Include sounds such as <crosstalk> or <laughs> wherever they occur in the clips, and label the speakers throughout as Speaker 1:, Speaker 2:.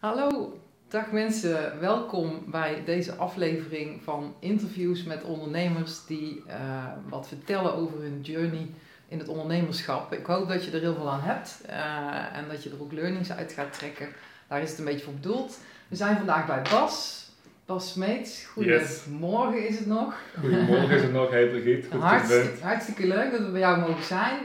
Speaker 1: Hallo, dag mensen. Welkom bij deze aflevering van interviews met ondernemers die uh, wat vertellen over hun journey in het ondernemerschap. Ik hoop dat je er heel veel aan hebt uh, en dat je er ook learnings uit gaat trekken. Daar is het een beetje voor bedoeld. We zijn vandaag bij Bas. Bas Smeets, goedemorgen yes. is het nog.
Speaker 2: Goedemorgen is het nog, hey Brigitte.
Speaker 1: Goed hartstikke, hartstikke leuk dat we bij jou mogen zijn.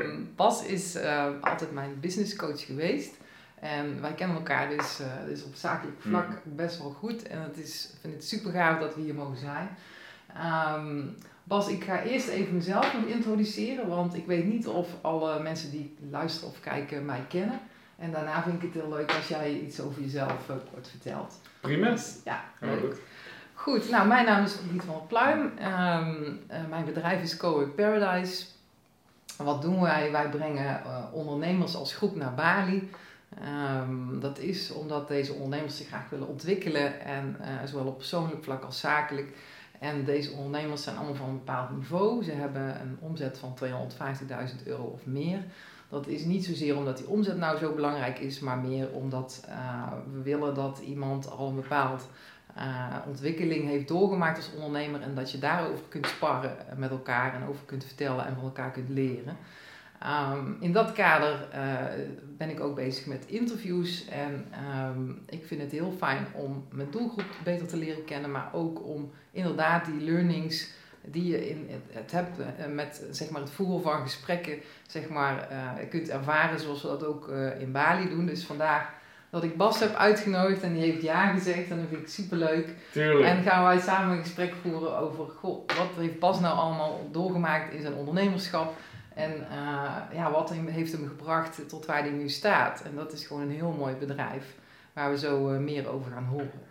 Speaker 1: Um, Bas is uh, altijd mijn business coach geweest. En wij kennen elkaar dus, uh, dus op zakelijk vlak mm. best wel goed. En het is, ik vind het super gaaf dat we hier mogen zijn. Um, Bas, ik ga eerst even mezelf nog introduceren, want ik weet niet of alle mensen die luisteren of kijken mij kennen. En daarna vind ik het heel leuk als jij iets over jezelf uh, kort vertelt.
Speaker 2: Prima.
Speaker 1: Dus, ja, leuk. Goed, nou mijn naam is Brigitte van der Pluim. Um, uh, mijn bedrijf is Cowork Paradise. Wat doen wij? Wij brengen ondernemers als groep naar Bali. Um, dat is omdat deze ondernemers zich graag willen ontwikkelen en uh, zowel op persoonlijk vlak als zakelijk. En deze ondernemers zijn allemaal van een bepaald niveau. Ze hebben een omzet van 250.000 euro of meer. Dat is niet zozeer omdat die omzet nou zo belangrijk is, maar meer omdat uh, we willen dat iemand al een bepaald uh, ontwikkeling heeft doorgemaakt als ondernemer en dat je daarover kunt sparren met elkaar en over kunt vertellen en van elkaar kunt leren. Um, in dat kader uh, ben ik ook bezig met interviews en um, ik vind het heel fijn om mijn doelgroep beter te leren kennen, maar ook om inderdaad die learnings die je in het hebt uh, met zeg maar, het voeren van gesprekken zeg maar, uh, kunt ervaren zoals we dat ook in Bali doen. Dus vandaag dat ik Bas heb uitgenodigd en die heeft ja gezegd en dat vind ik superleuk.
Speaker 2: Tuurlijk.
Speaker 1: En gaan wij samen een gesprek voeren over, goh, wat heeft Bas nou allemaal doorgemaakt in zijn ondernemerschap? En uh, ja, wat heeft hem gebracht tot waar hij nu staat. En dat is gewoon een heel mooi bedrijf waar we zo uh, meer over gaan horen.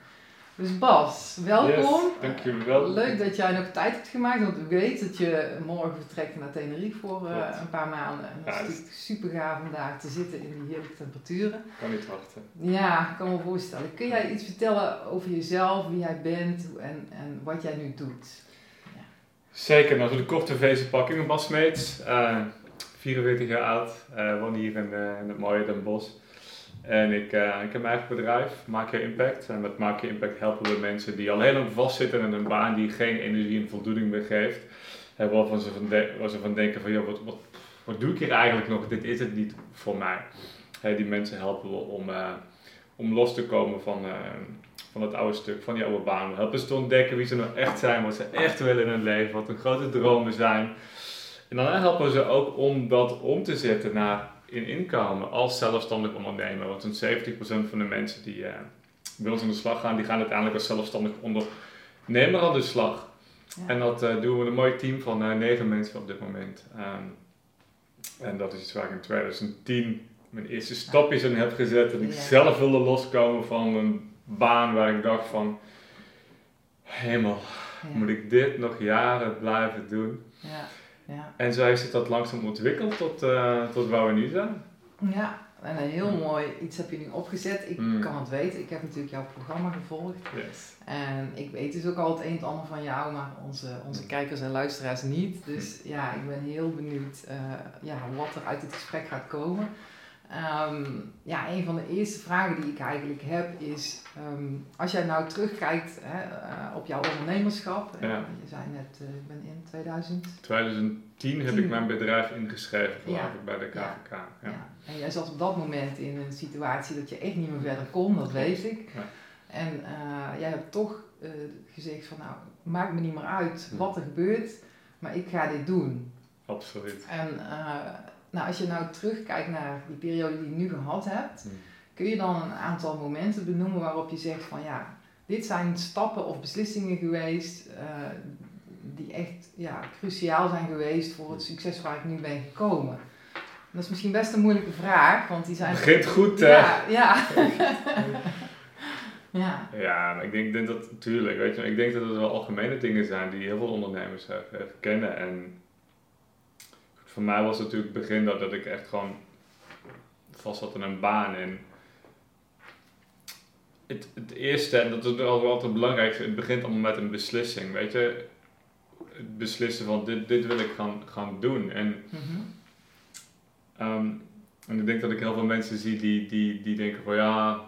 Speaker 1: Dus Bas, welkom.
Speaker 2: Yes, dankjewel.
Speaker 1: Leuk dat jij nog tijd hebt gemaakt, want ik weet dat je morgen vertrekt naar Tenerife voor uh, een paar maanden. En dat ja, is natuurlijk super gaaf om daar te zitten in die heerlijke temperaturen.
Speaker 2: Kan niet wachten.
Speaker 1: Ja, ik kan me voorstellen. Kun jij iets vertellen over jezelf, wie jij bent en, en wat jij nu doet?
Speaker 2: Zeker, nou, voor de korte versie Bas Smeets, uh, 44 jaar oud, uh, woon hier in, uh, in, het mooie Den Bosch. En ik, uh, ik heb mijn eigen bedrijf, Maak Je Impact. En met Maak Je Impact helpen we mensen die al heel lang vastzitten in een baan die geen energie en voldoening meer geeft. En waarvan ze van, ze van denken van, joh, wat, wat, wat doe ik hier eigenlijk nog? Dit is het niet voor mij. Die mensen helpen we om, om los te komen van van het oude stuk, van die oude baan. We helpen ze te ontdekken wie ze nou echt zijn, wat ze echt willen in hun leven, wat hun grote dromen zijn. En dan helpen we ze ook om dat om te zetten naar in inkomen als zelfstandig ondernemer. Want zo'n 70% van de mensen die uh, bij ons aan de slag gaan, die gaan uiteindelijk als zelfstandig ondernemer aan de slag. Ja. En dat uh, doen we met een mooi team van uh, negen mensen op dit moment. Um, en dat is iets waar ik in 2010 mijn eerste stapjes in heb gezet. En ik ja. zelf wilde loskomen van een baan waar ik dacht van, hemel, ja. moet ik dit nog jaren blijven doen?
Speaker 1: Ja. Ja.
Speaker 2: En zo heeft zich dat langzaam ontwikkeld tot, uh, tot waar we nu zijn.
Speaker 1: Ja, en een heel mooi iets heb je nu opgezet. Ik mm. kan het weten, ik heb natuurlijk jouw programma gevolgd.
Speaker 2: Yes.
Speaker 1: En ik weet dus ook al het een en ander van jou, maar onze, onze kijkers en luisteraars niet. Dus ja, ik ben heel benieuwd uh, ja, wat er uit dit gesprek gaat komen. Um, ja, een van de eerste vragen die ik eigenlijk heb is, um, als jij nou terugkijkt hè, uh, op jouw ondernemerschap, ja. je zei net, uh, ik ben in 2000...
Speaker 2: 2010 heb ik mijn bedrijf ingeschreven, geloof ja. ik, bij de KVK. Ja.
Speaker 1: ja. En jij zat op dat moment in een situatie dat je echt niet meer verder kon, dat weet ik. En uh, jij hebt toch gezegd van, nou, maakt me niet meer uit wat er gebeurt, maar ik ga dit doen.
Speaker 2: Absoluut.
Speaker 1: En nou, als je nou terugkijkt naar die periode die je nu gehad hebt, hmm. kun je dan een aantal momenten benoemen waarop je zegt van ja, dit zijn stappen of beslissingen geweest uh, die echt ja, cruciaal zijn geweest voor het succes waar ik nu ben gekomen. Dat is misschien best een moeilijke vraag, want die zijn...
Speaker 2: Begint goed, hè?
Speaker 1: Ja, ja. <laughs> <laughs> ja.
Speaker 2: Ja, maar ik denk, denk dat, natuurlijk, weet je, ik denk dat het wel algemene dingen zijn die heel veel ondernemers herkennen. En voor mij was het natuurlijk het begin dat, dat ik echt gewoon vast zat in een baan. En het, het eerste, en dat is altijd het belangrijkste, het begint allemaal met een beslissing. Weet je, het beslissen van dit, dit wil ik gaan, gaan doen. En, mm um, en ik denk dat ik heel veel mensen zie die, die, die denken van ja,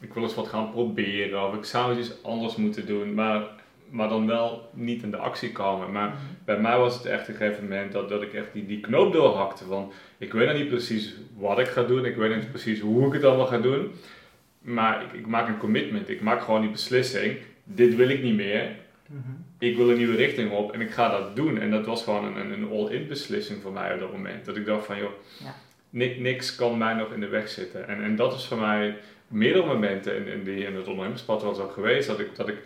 Speaker 2: ik wil eens wat gaan proberen of ik zou iets anders moeten doen, maar, maar dan wel niet in de actie komen. Maar
Speaker 1: Mhm.
Speaker 2: bij mij was het echt een gegeven moment dat, dat ik echt die, die knoop doorhakte van ik weet nog niet precies wat ik ga doen, ik weet niet precies hoe ik het allemaal ga doen, maar ik, ik maak een commitment, ik maak gewoon die beslissing, dit wil ik niet meer,
Speaker 1: Mhm.
Speaker 2: ik wil een nieuwe richting op en ik ga dat doen. En dat was gewoon een, een all-in beslissing voor mij op dat moment. Dat ik dacht van, joh,
Speaker 1: Ja.
Speaker 2: ni- niks kan mij nog in de weg zitten. En, en dat is voor mij meerdere momenten in, in, die, in het ondernemerspad wel zo geweest, dat ik, dat ik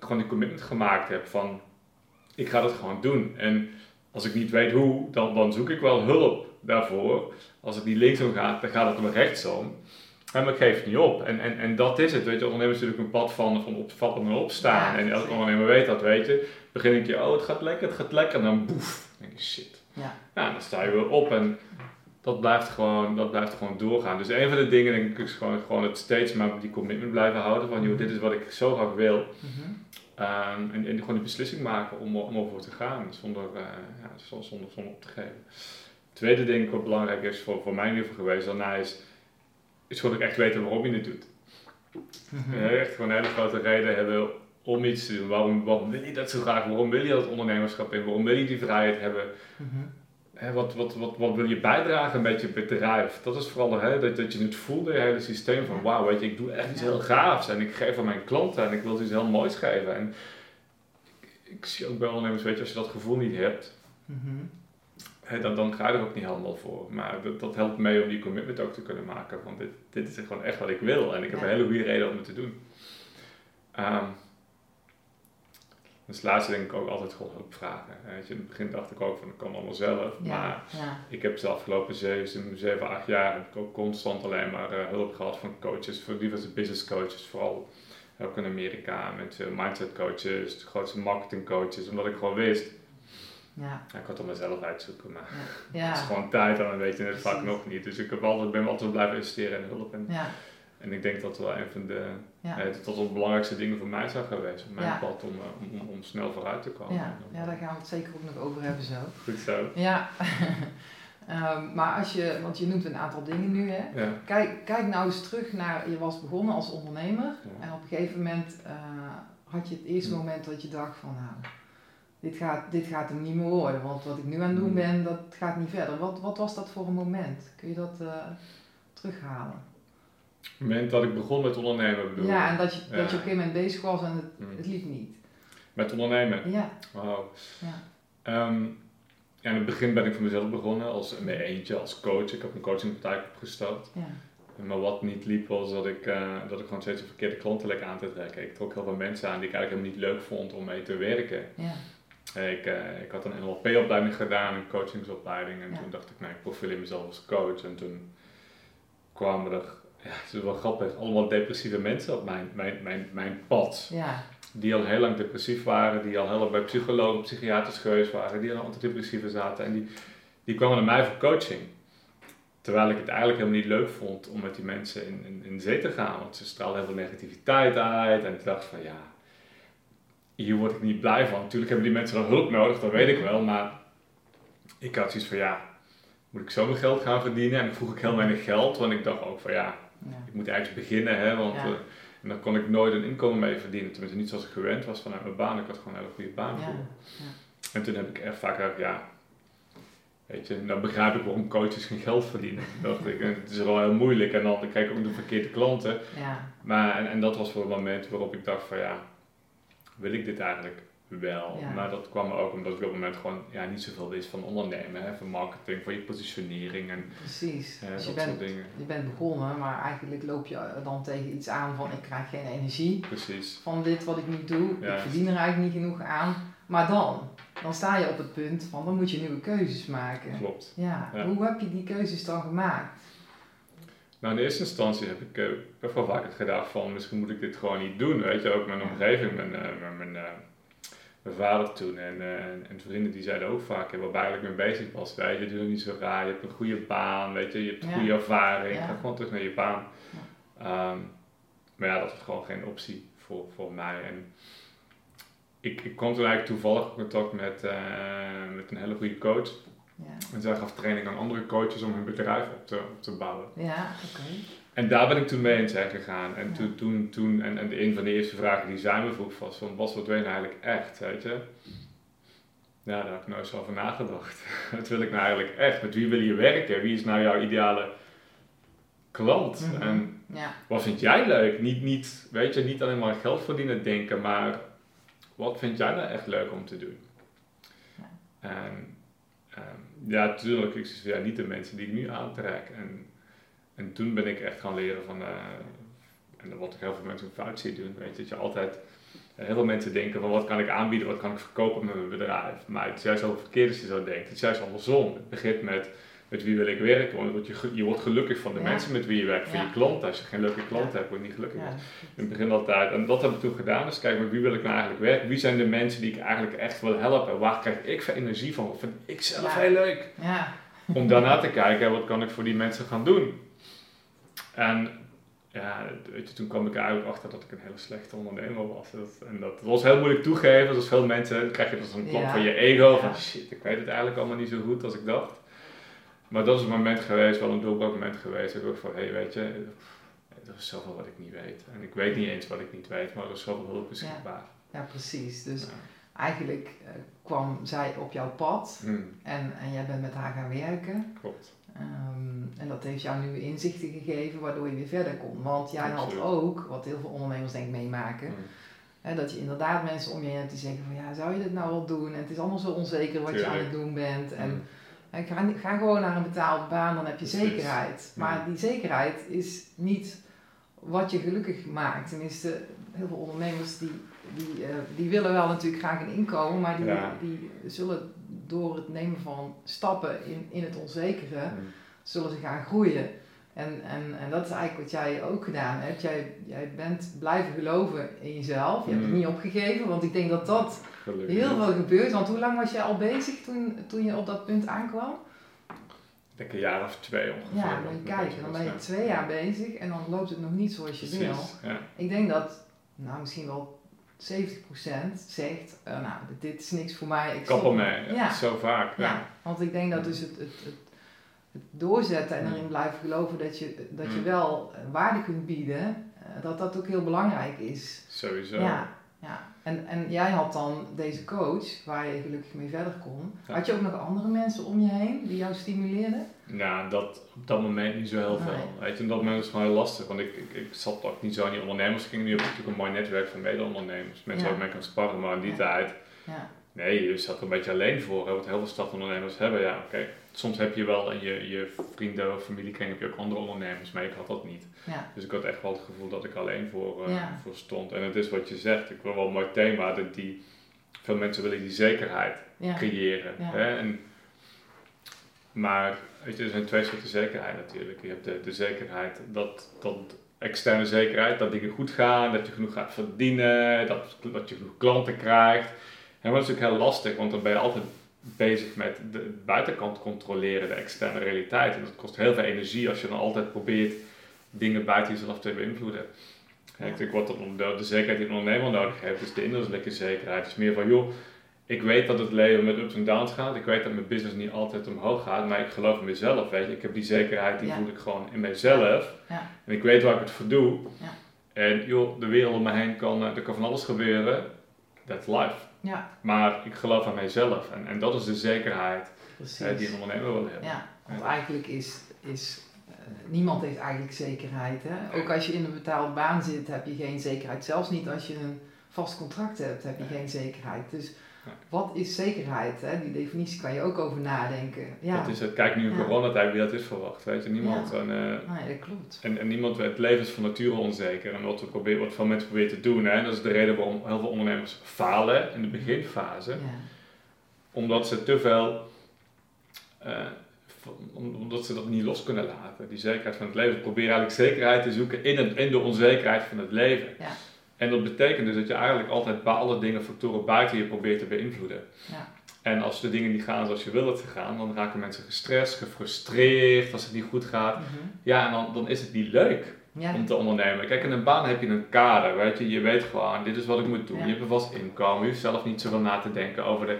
Speaker 2: gewoon die commitment gemaakt heb van, ik ga dat gewoon doen. En als ik niet weet hoe, dan, dan zoek ik wel hulp daarvoor. Als het niet linksom gaat, dan gaat het maar rechtsom. En maar ik geef het niet op. En, en, en dat is het. Weet je, ondernemen is natuurlijk een pad van, van opvallen en opstaan.
Speaker 1: Ja,
Speaker 2: en elke ondernemer weet dat, weet je. Begin ik je, oh het gaat lekker, het gaat lekker. En dan boef, dan denk je shit.
Speaker 1: Ja.
Speaker 2: Nou, dan sta je weer op en dat blijft gewoon, dat blijft gewoon doorgaan. Dus een van de dingen denk ik is gewoon, gewoon het steeds maar die commitment blijven houden. Van joh, dit is wat ik zo graag wil.
Speaker 1: Mhm.
Speaker 2: Ehm, en, en gewoon die beslissing maken om, om ervoor te gaan, zonder, eh, ja, zonder, zonder, op te geven. Het tweede ding wat belangrijk is voor, voor mij in ieder geval geweest daarna is, is gewoon ook echt weten waarom je het doet.
Speaker 1: Mhm.
Speaker 2: Eh, echt gewoon een hele grote reden hebben om iets te doen. Waarom, waarom wil je dat zo graag? Waarom wil je dat ondernemerschap in? Waarom wil je die vrijheid hebben?
Speaker 1: Mhm.
Speaker 2: Hè, wat, wat, wat, wat wil je bijdragen met je bedrijf? Dat is vooral hè, dat, dat je het voelde, je hele systeem van wauw, weet je, ik doe echt iets heel gaafs en ik geef aan mijn klanten en ik wil iets heel moois geven. En ik, ik zie ook bij ondernemers, weet je, als je dat gevoel niet hebt,
Speaker 1: Mhm.
Speaker 2: hè, dan, dan ga je er ook niet helemaal voor. Maar dat, dat helpt mee om die commitment ook te kunnen maken van dit, dit is gewoon echt wat ik wil en ik heb
Speaker 1: Ja.
Speaker 2: een hele goede reden om het te doen. Ehm, dus laatste denk ik ook altijd gewoon hulp vragen. Weet je, in het begin dacht ik ook van ik kan allemaal zelf, maar
Speaker 1: Ja.
Speaker 2: Ik heb de afgelopen 7, 7 8 jaar heb ik ook constant alleen maar eh, hulp gehad van coaches, van diverse business coaches, vooral ook in Amerika met eh, mindset coaches, de grootste marketing coaches, omdat ik gewoon wist,
Speaker 1: Ja.
Speaker 2: ja, ik kan het mezelf uitzoeken, maar
Speaker 1: Ja.
Speaker 2: het is gewoon tijd en dan weet je het vaak nog niet. Dus ik heb altijd, ben altijd blijven investeren in hulp en,
Speaker 1: Ja.
Speaker 2: en ik denk dat wel een van de,
Speaker 1: Ja.
Speaker 2: eh, dat de belangrijkste dingen voor mij zijn geweest, op mijn
Speaker 1: Ja.
Speaker 2: pad om, eh, om, om, snel vooruit te komen.
Speaker 1: Ja. ja, daar gaan we het zeker ook nog over hebben zo.
Speaker 2: Goed zo.
Speaker 1: Ja. <laughs> Ehm, maar als je, want je noemt een aantal dingen nu hè.
Speaker 2: Ja.
Speaker 1: Kijk, kijk nou eens terug naar, je was begonnen als ondernemer en op een gegeven moment eh, had je het eerste
Speaker 2: Hm.
Speaker 1: moment dat je dacht van nou, dit gaat, dit gaat hem niet meer worden, want wat ik nu aan het doen
Speaker 2: Hm.
Speaker 1: ben, dat gaat niet verder. Wat, wat was dat voor een moment? Kun je dat terughalen?
Speaker 2: Het moment dat ik begon met ondernemen bedoel
Speaker 1: Ja, en dat je, dat je op een gegeven moment bezig was en het,
Speaker 2: Hm.
Speaker 1: het liep niet.
Speaker 2: Met ondernemen?
Speaker 1: Ja,
Speaker 2: Wauw.
Speaker 1: ja,
Speaker 2: Ehm, ja, in het begin ben ik voor mezelf begonnen, als in mijn eentje, als coach. Ik heb een coachingpraktijk opgestart.
Speaker 1: ja,
Speaker 2: Maar wat niet liep was dat ik, eh, dat ik gewoon steeds de verkeerde klanten leek aan te trekken. Ik trok heel veel mensen aan die ik eigenlijk helemaal niet leuk vond om mee te werken.
Speaker 1: ja,
Speaker 2: Eh, Ik, eh, ik had een NLP-opleiding gedaan, een coachingsopleiding. En
Speaker 1: Ja.
Speaker 2: toen dacht ik, nou, ik profileer mezelf als coach. En toen kwamen er, ja, het is wel grappig, allemaal depressieve mensen op mijn, mijn, mijn, mijn pad.
Speaker 1: ja,
Speaker 2: die al heel lang depressief waren, die al heel lang bij psychologen, psychiaters geweest waren, die al antidepressieve zaten en die, die kwamen naar mij voor coaching. Terwijl ik het eigenlijk helemaal niet leuk vond om met die mensen in, in, in zee te gaan, want ze straalden heel veel negativiteit uit en ik dacht van ja, hier word ik niet blij van. Natuurlijk hebben die mensen dan hulp nodig, dat weet ik wel, maar ik had zoiets van ja, moet ik zo mijn geld gaan verdienen? En ik vroeg ik heel weinig geld, want ik dacht ook van ja. Ik moet ergens beginnen, hè, want eh, en daar kon ik nooit een inkomen mee verdienen. Tenminste, niet zoals ik gewend was vanuit mijn baan. Ik had gewoon een hele goede baan
Speaker 1: Ja,
Speaker 2: voor.
Speaker 1: ja.
Speaker 2: En toen heb ik echt vaak gedacht, ja, weet je, dan begrijp ik waarom coaches geen geld verdienen. <laughs> Dacht ik, eh, het is wel heel moeilijk en dan krijg ik ook de verkeerde klanten.
Speaker 1: ja.
Speaker 2: Maar, en, en dat was voor het moment waarop ik dacht van, ja, wil ik dit eigenlijk wel?
Speaker 1: Ja.
Speaker 2: Maar dat kwam ook omdat ik op dat moment gewoon ja, niet zoveel wist van ondernemen, hè, van marketing, van je positionering en
Speaker 1: Precies.
Speaker 2: eh,
Speaker 1: dus je
Speaker 2: dat
Speaker 1: bent,
Speaker 2: soort dingen.
Speaker 1: je bent begonnen, maar eigenlijk loop je dan tegen iets aan van ik krijg geen energie
Speaker 2: Precies.
Speaker 1: van dit wat ik nu doe.
Speaker 2: Ja.
Speaker 1: Ik verdien er eigenlijk niet genoeg aan. Maar dan, dan sta je op het punt van dan moet je nieuwe keuzes maken.
Speaker 2: Klopt.
Speaker 1: Ja,
Speaker 2: Ja.
Speaker 1: hoe heb je die keuzes dan gemaakt?
Speaker 2: Nou, in eerste instantie heb ik eh, best wel vaak het gedacht van misschien moet ik dit gewoon niet doen. Weet je, ook mijn omgeving, mijn, eh, mijn, mijn, eh, mijn vader toen en, eh, en en vrienden die zeiden ook vaak, ja, waar ik eigenlijk mee bezig was, weet je, doe het niet zo raar, je hebt een goede baan, weet je, je hebt een
Speaker 1: Ja.
Speaker 2: goede ervaring,
Speaker 1: Ja.
Speaker 2: ga gewoon terug naar je baan. Ehm, maar ja, dat was gewoon geen optie voor, voor mij. En ik, ik kwam toen eigenlijk toevallig in contact met, eh, met een hele goede coach.
Speaker 1: Ja,
Speaker 2: En zij gaf training aan andere coaches om hun bedrijf op te, op te bouwen.
Speaker 1: ja oké.
Speaker 2: En daar ben ik toen mee in zijn gegaan. En toen, toen, toen en, en een van de eerste vragen die zij me vroeg was van, was wat wil je nou eigenlijk echt, weet je? Ja, daar heb ik nooit zo over nagedacht. <laughs> wat wil ik nou eigenlijk echt? Met wie wil je werken? Wie is nou jouw ideale klant?
Speaker 1: Mhm.
Speaker 2: En
Speaker 1: Ja,
Speaker 2: wat vind jij leuk? Niet, niet, weet je, niet alleen maar geld verdienen denken, maar wat vind jij nou echt leuk om te doen?
Speaker 1: Ja.
Speaker 2: En ehm, ja, natuurlijk, ik zie ja, niet de mensen die ik nu aantrek. En, en toen ben ik echt gaan leren van, eh, en wat ik heel veel mensen fout zie doen, weet je, dat je altijd, eh, heel veel mensen denken van wat kan ik aanbieden, wat kan ik verkopen met mijn bedrijf. Maar het is juist al verkeerd als je zo denkt. Het is juist andersom. Het begint met met wie wil ik werken? Want je wordt, je, wordt gelukkig van de
Speaker 1: Ja.
Speaker 2: mensen met wie je werkt, van
Speaker 1: Ja.
Speaker 2: je klanten. Als je geen leuke klanten
Speaker 1: Ja.
Speaker 2: hebt, word je niet gelukkig.
Speaker 1: ja.
Speaker 2: In het begin altijd. En dat heb ik toen gedaan. Dus kijk, met wie wil ik nou eigenlijk werken? Wie zijn de mensen die ik eigenlijk echt wil helpen? Waar krijg ik veel energie van? Wat vind ik zelf heel leuk?
Speaker 1: ja.
Speaker 2: Om daarna te kijken, wat kan ik voor die mensen gaan doen? En ja, weet je, toen kwam ik er eigenlijk achter dat ik een hele slechte ondernemer was. Dat, en dat was heel moeilijk toegeven. Zoals veel mensen, krijg je dus een klap
Speaker 1: Ja.
Speaker 2: van je ego. Van
Speaker 1: Ja.
Speaker 2: shit, ik weet het eigenlijk allemaal niet zo goed als ik dacht. Maar dat is een moment geweest, wel een doorbraakmoment geweest. Ik dacht van, hé, hey, weet je, er is zoveel wat ik niet weet. En ik weet niet eens wat ik niet weet, maar er is zoveel hulp beschikbaar.
Speaker 1: ja, precies. Dus
Speaker 2: Ja.
Speaker 1: eigenlijk eh, kwam zij op jouw pad
Speaker 2: Hm,
Speaker 1: en, en jij bent met haar gaan werken.
Speaker 2: klopt.
Speaker 1: Ehm, en dat heeft jou nieuwe inzichten gegeven, waardoor je weer verder kon. Want jij had ook, wat heel veel ondernemers denk ik meemaken,
Speaker 2: Hm,
Speaker 1: hè, dat je inderdaad mensen om je heen hebt die zeggen van ja, zou je dit nou wel doen? En het is allemaal zo onzeker wat je aan het doen bent. En, en ga, ga gewoon naar een betaalde baan, dan heb je
Speaker 2: Precies.
Speaker 1: zekerheid. Maar
Speaker 2: Ja.
Speaker 1: die zekerheid is niet wat je gelukkig maakt. Tenminste, heel veel ondernemers die, die, eh, die willen wel natuurlijk graag een inkomen, maar die,
Speaker 2: Ja.
Speaker 1: die zullen door het nemen van stappen in, in het onzekere,
Speaker 2: Hm.
Speaker 1: zullen ze gaan groeien. En, en, en dat is eigenlijk wat jij ook gedaan hebt. Jij, jij bent blijven geloven in jezelf. Je hebt het
Speaker 2: Mm.
Speaker 1: niet opgegeven, want ik denk dat dat
Speaker 2: Gelukkig.
Speaker 1: heel veel gebeurt. Want hoe lang was je al bezig toen, toen je op dat punt aankwam?
Speaker 2: Ik denk een jaar of twee ongeveer.
Speaker 1: Ja, kijken.
Speaker 2: was,
Speaker 1: Dan ben je twee jaar bezig en dan loopt het nog niet zoals je wil.
Speaker 2: Ja.
Speaker 1: Ik denk dat, nou misschien wel 70% zegt, eh, nou dit is niks voor mij. Ik
Speaker 2: Kap
Speaker 1: stop.
Speaker 2: ermee, ja.
Speaker 1: Ja.
Speaker 2: zo vaak. Ja.
Speaker 1: Ja, want ik denk dat dus het, het, het, het doorzetten en erin blijven geloven dat je, dat je wel eh, waarde kunt bieden, eh, dat dat ook heel belangrijk is.
Speaker 2: Sowieso.
Speaker 1: Ja, ja. En, en jij had dan deze coach waar je gelukkig mee verder kon. Had je ook nog andere mensen om je heen die jou stimuleerden?
Speaker 2: Nou, dat op dat moment niet zo heel
Speaker 1: Nee.
Speaker 2: veel. Weet je, dat moment is gewoon heel lastig. Want ik, ik, ik zat ook niet zo in die ondernemers. Nu heb ik natuurlijk een mooi netwerk van mede-ondernemers. Mensen
Speaker 1: Ja.
Speaker 2: waar ik mee kan sparren. Maar in die
Speaker 1: Ja.
Speaker 2: tijd,
Speaker 1: Ja,
Speaker 2: nee, je zat er een beetje alleen voor. Hè, wat heel veel startondernemers hebben. Ja, oké. Soms heb je wel in je, je vrienden of familiekring heb je ook andere ondernemers. Maar ik had dat niet.
Speaker 1: ja,
Speaker 2: Dus ik had echt wel het gevoel dat ik alleen voor, eh, voor stond. En het is wat je zegt. Ik wil wel een mooi thema. Dat die, veel mensen willen die zekerheid creëren.
Speaker 1: Ja.
Speaker 2: Hè? En, maar weet je, er zijn twee soorten zekerheid natuurlijk. Je hebt de, de zekerheid, dat, dat externe zekerheid, dat dingen goed gaan, dat je genoeg gaat verdienen, dat, dat je genoeg klanten krijgt. En dat is natuurlijk heel lastig, want dan ben je altijd bezig met de buitenkant controleren, de externe realiteit. En dat kost heel veel energie als je dan altijd probeert dingen buiten jezelf te beïnvloeden. En ik denk wat de, de zekerheid die een ondernemer nodig heeft, is de innerlijke zekerheid. Het is meer van, joh, ik weet dat het leven met ups en downs gaat. Ik weet dat mijn business niet altijd omhoog gaat, maar ik geloof in mezelf, weet je. Ik heb die zekerheid, die
Speaker 1: Ja.
Speaker 2: voel ik gewoon in mezelf.
Speaker 1: Ja.
Speaker 2: En ik weet waar ik het voor doe.
Speaker 1: Ja.
Speaker 2: En joh, de wereld om me heen kan, eh, er kan van alles gebeuren. That's life.
Speaker 1: ja,
Speaker 2: Maar ik geloof aan mijzelf. En, en dat is de zekerheid eh, die een ondernemer wil hebben.
Speaker 1: Ja, want eigenlijk is, is eh, niemand heeft eigenlijk zekerheid. Hè? Ook als je in een betaalde baan zit, heb je geen zekerheid. Zelfs niet als je een vast contract hebt, heb je geen zekerheid. Dus. Wat is zekerheid? Hè? Die definitie kan je ook over nadenken. Ja,
Speaker 2: Dat is het. Kijk nu in
Speaker 1: Ja.
Speaker 2: coronatijd wie dat is verwacht. Weet je, niemand. En, eh,
Speaker 1: nee, dat klopt.
Speaker 2: En, en niemand, het leven is van nature onzeker. En wat, we proberen, wat veel mensen proberen te doen, hè, en dat is de reden waarom heel veel ondernemers falen in de beginfase.
Speaker 1: Ja,
Speaker 2: Omdat ze te veel, eh, omdat ze dat niet los kunnen laten, die zekerheid van het leven. Proberen eigenlijk zekerheid te zoeken in, het, in de onzekerheid van het leven.
Speaker 1: Ja.
Speaker 2: En dat betekent dus dat je eigenlijk altijd bij alle dingen, factoren buiten je probeert te beïnvloeden.
Speaker 1: Ja.
Speaker 2: En als de dingen niet gaan zoals je wil dat ze gaan, dan raken mensen gestrest, gefrustreerd als het niet goed gaat.
Speaker 1: Mhm.
Speaker 2: Ja, en dan, dan is het niet leuk
Speaker 1: ja.
Speaker 2: om te ondernemen. Kijk, in een baan heb je een kader, weet je. Je weet gewoon, dit is wat ik moet doen.
Speaker 1: Ja.
Speaker 2: Je hebt een vast inkomen. Je hoeft zelf niet zoveel na te denken over de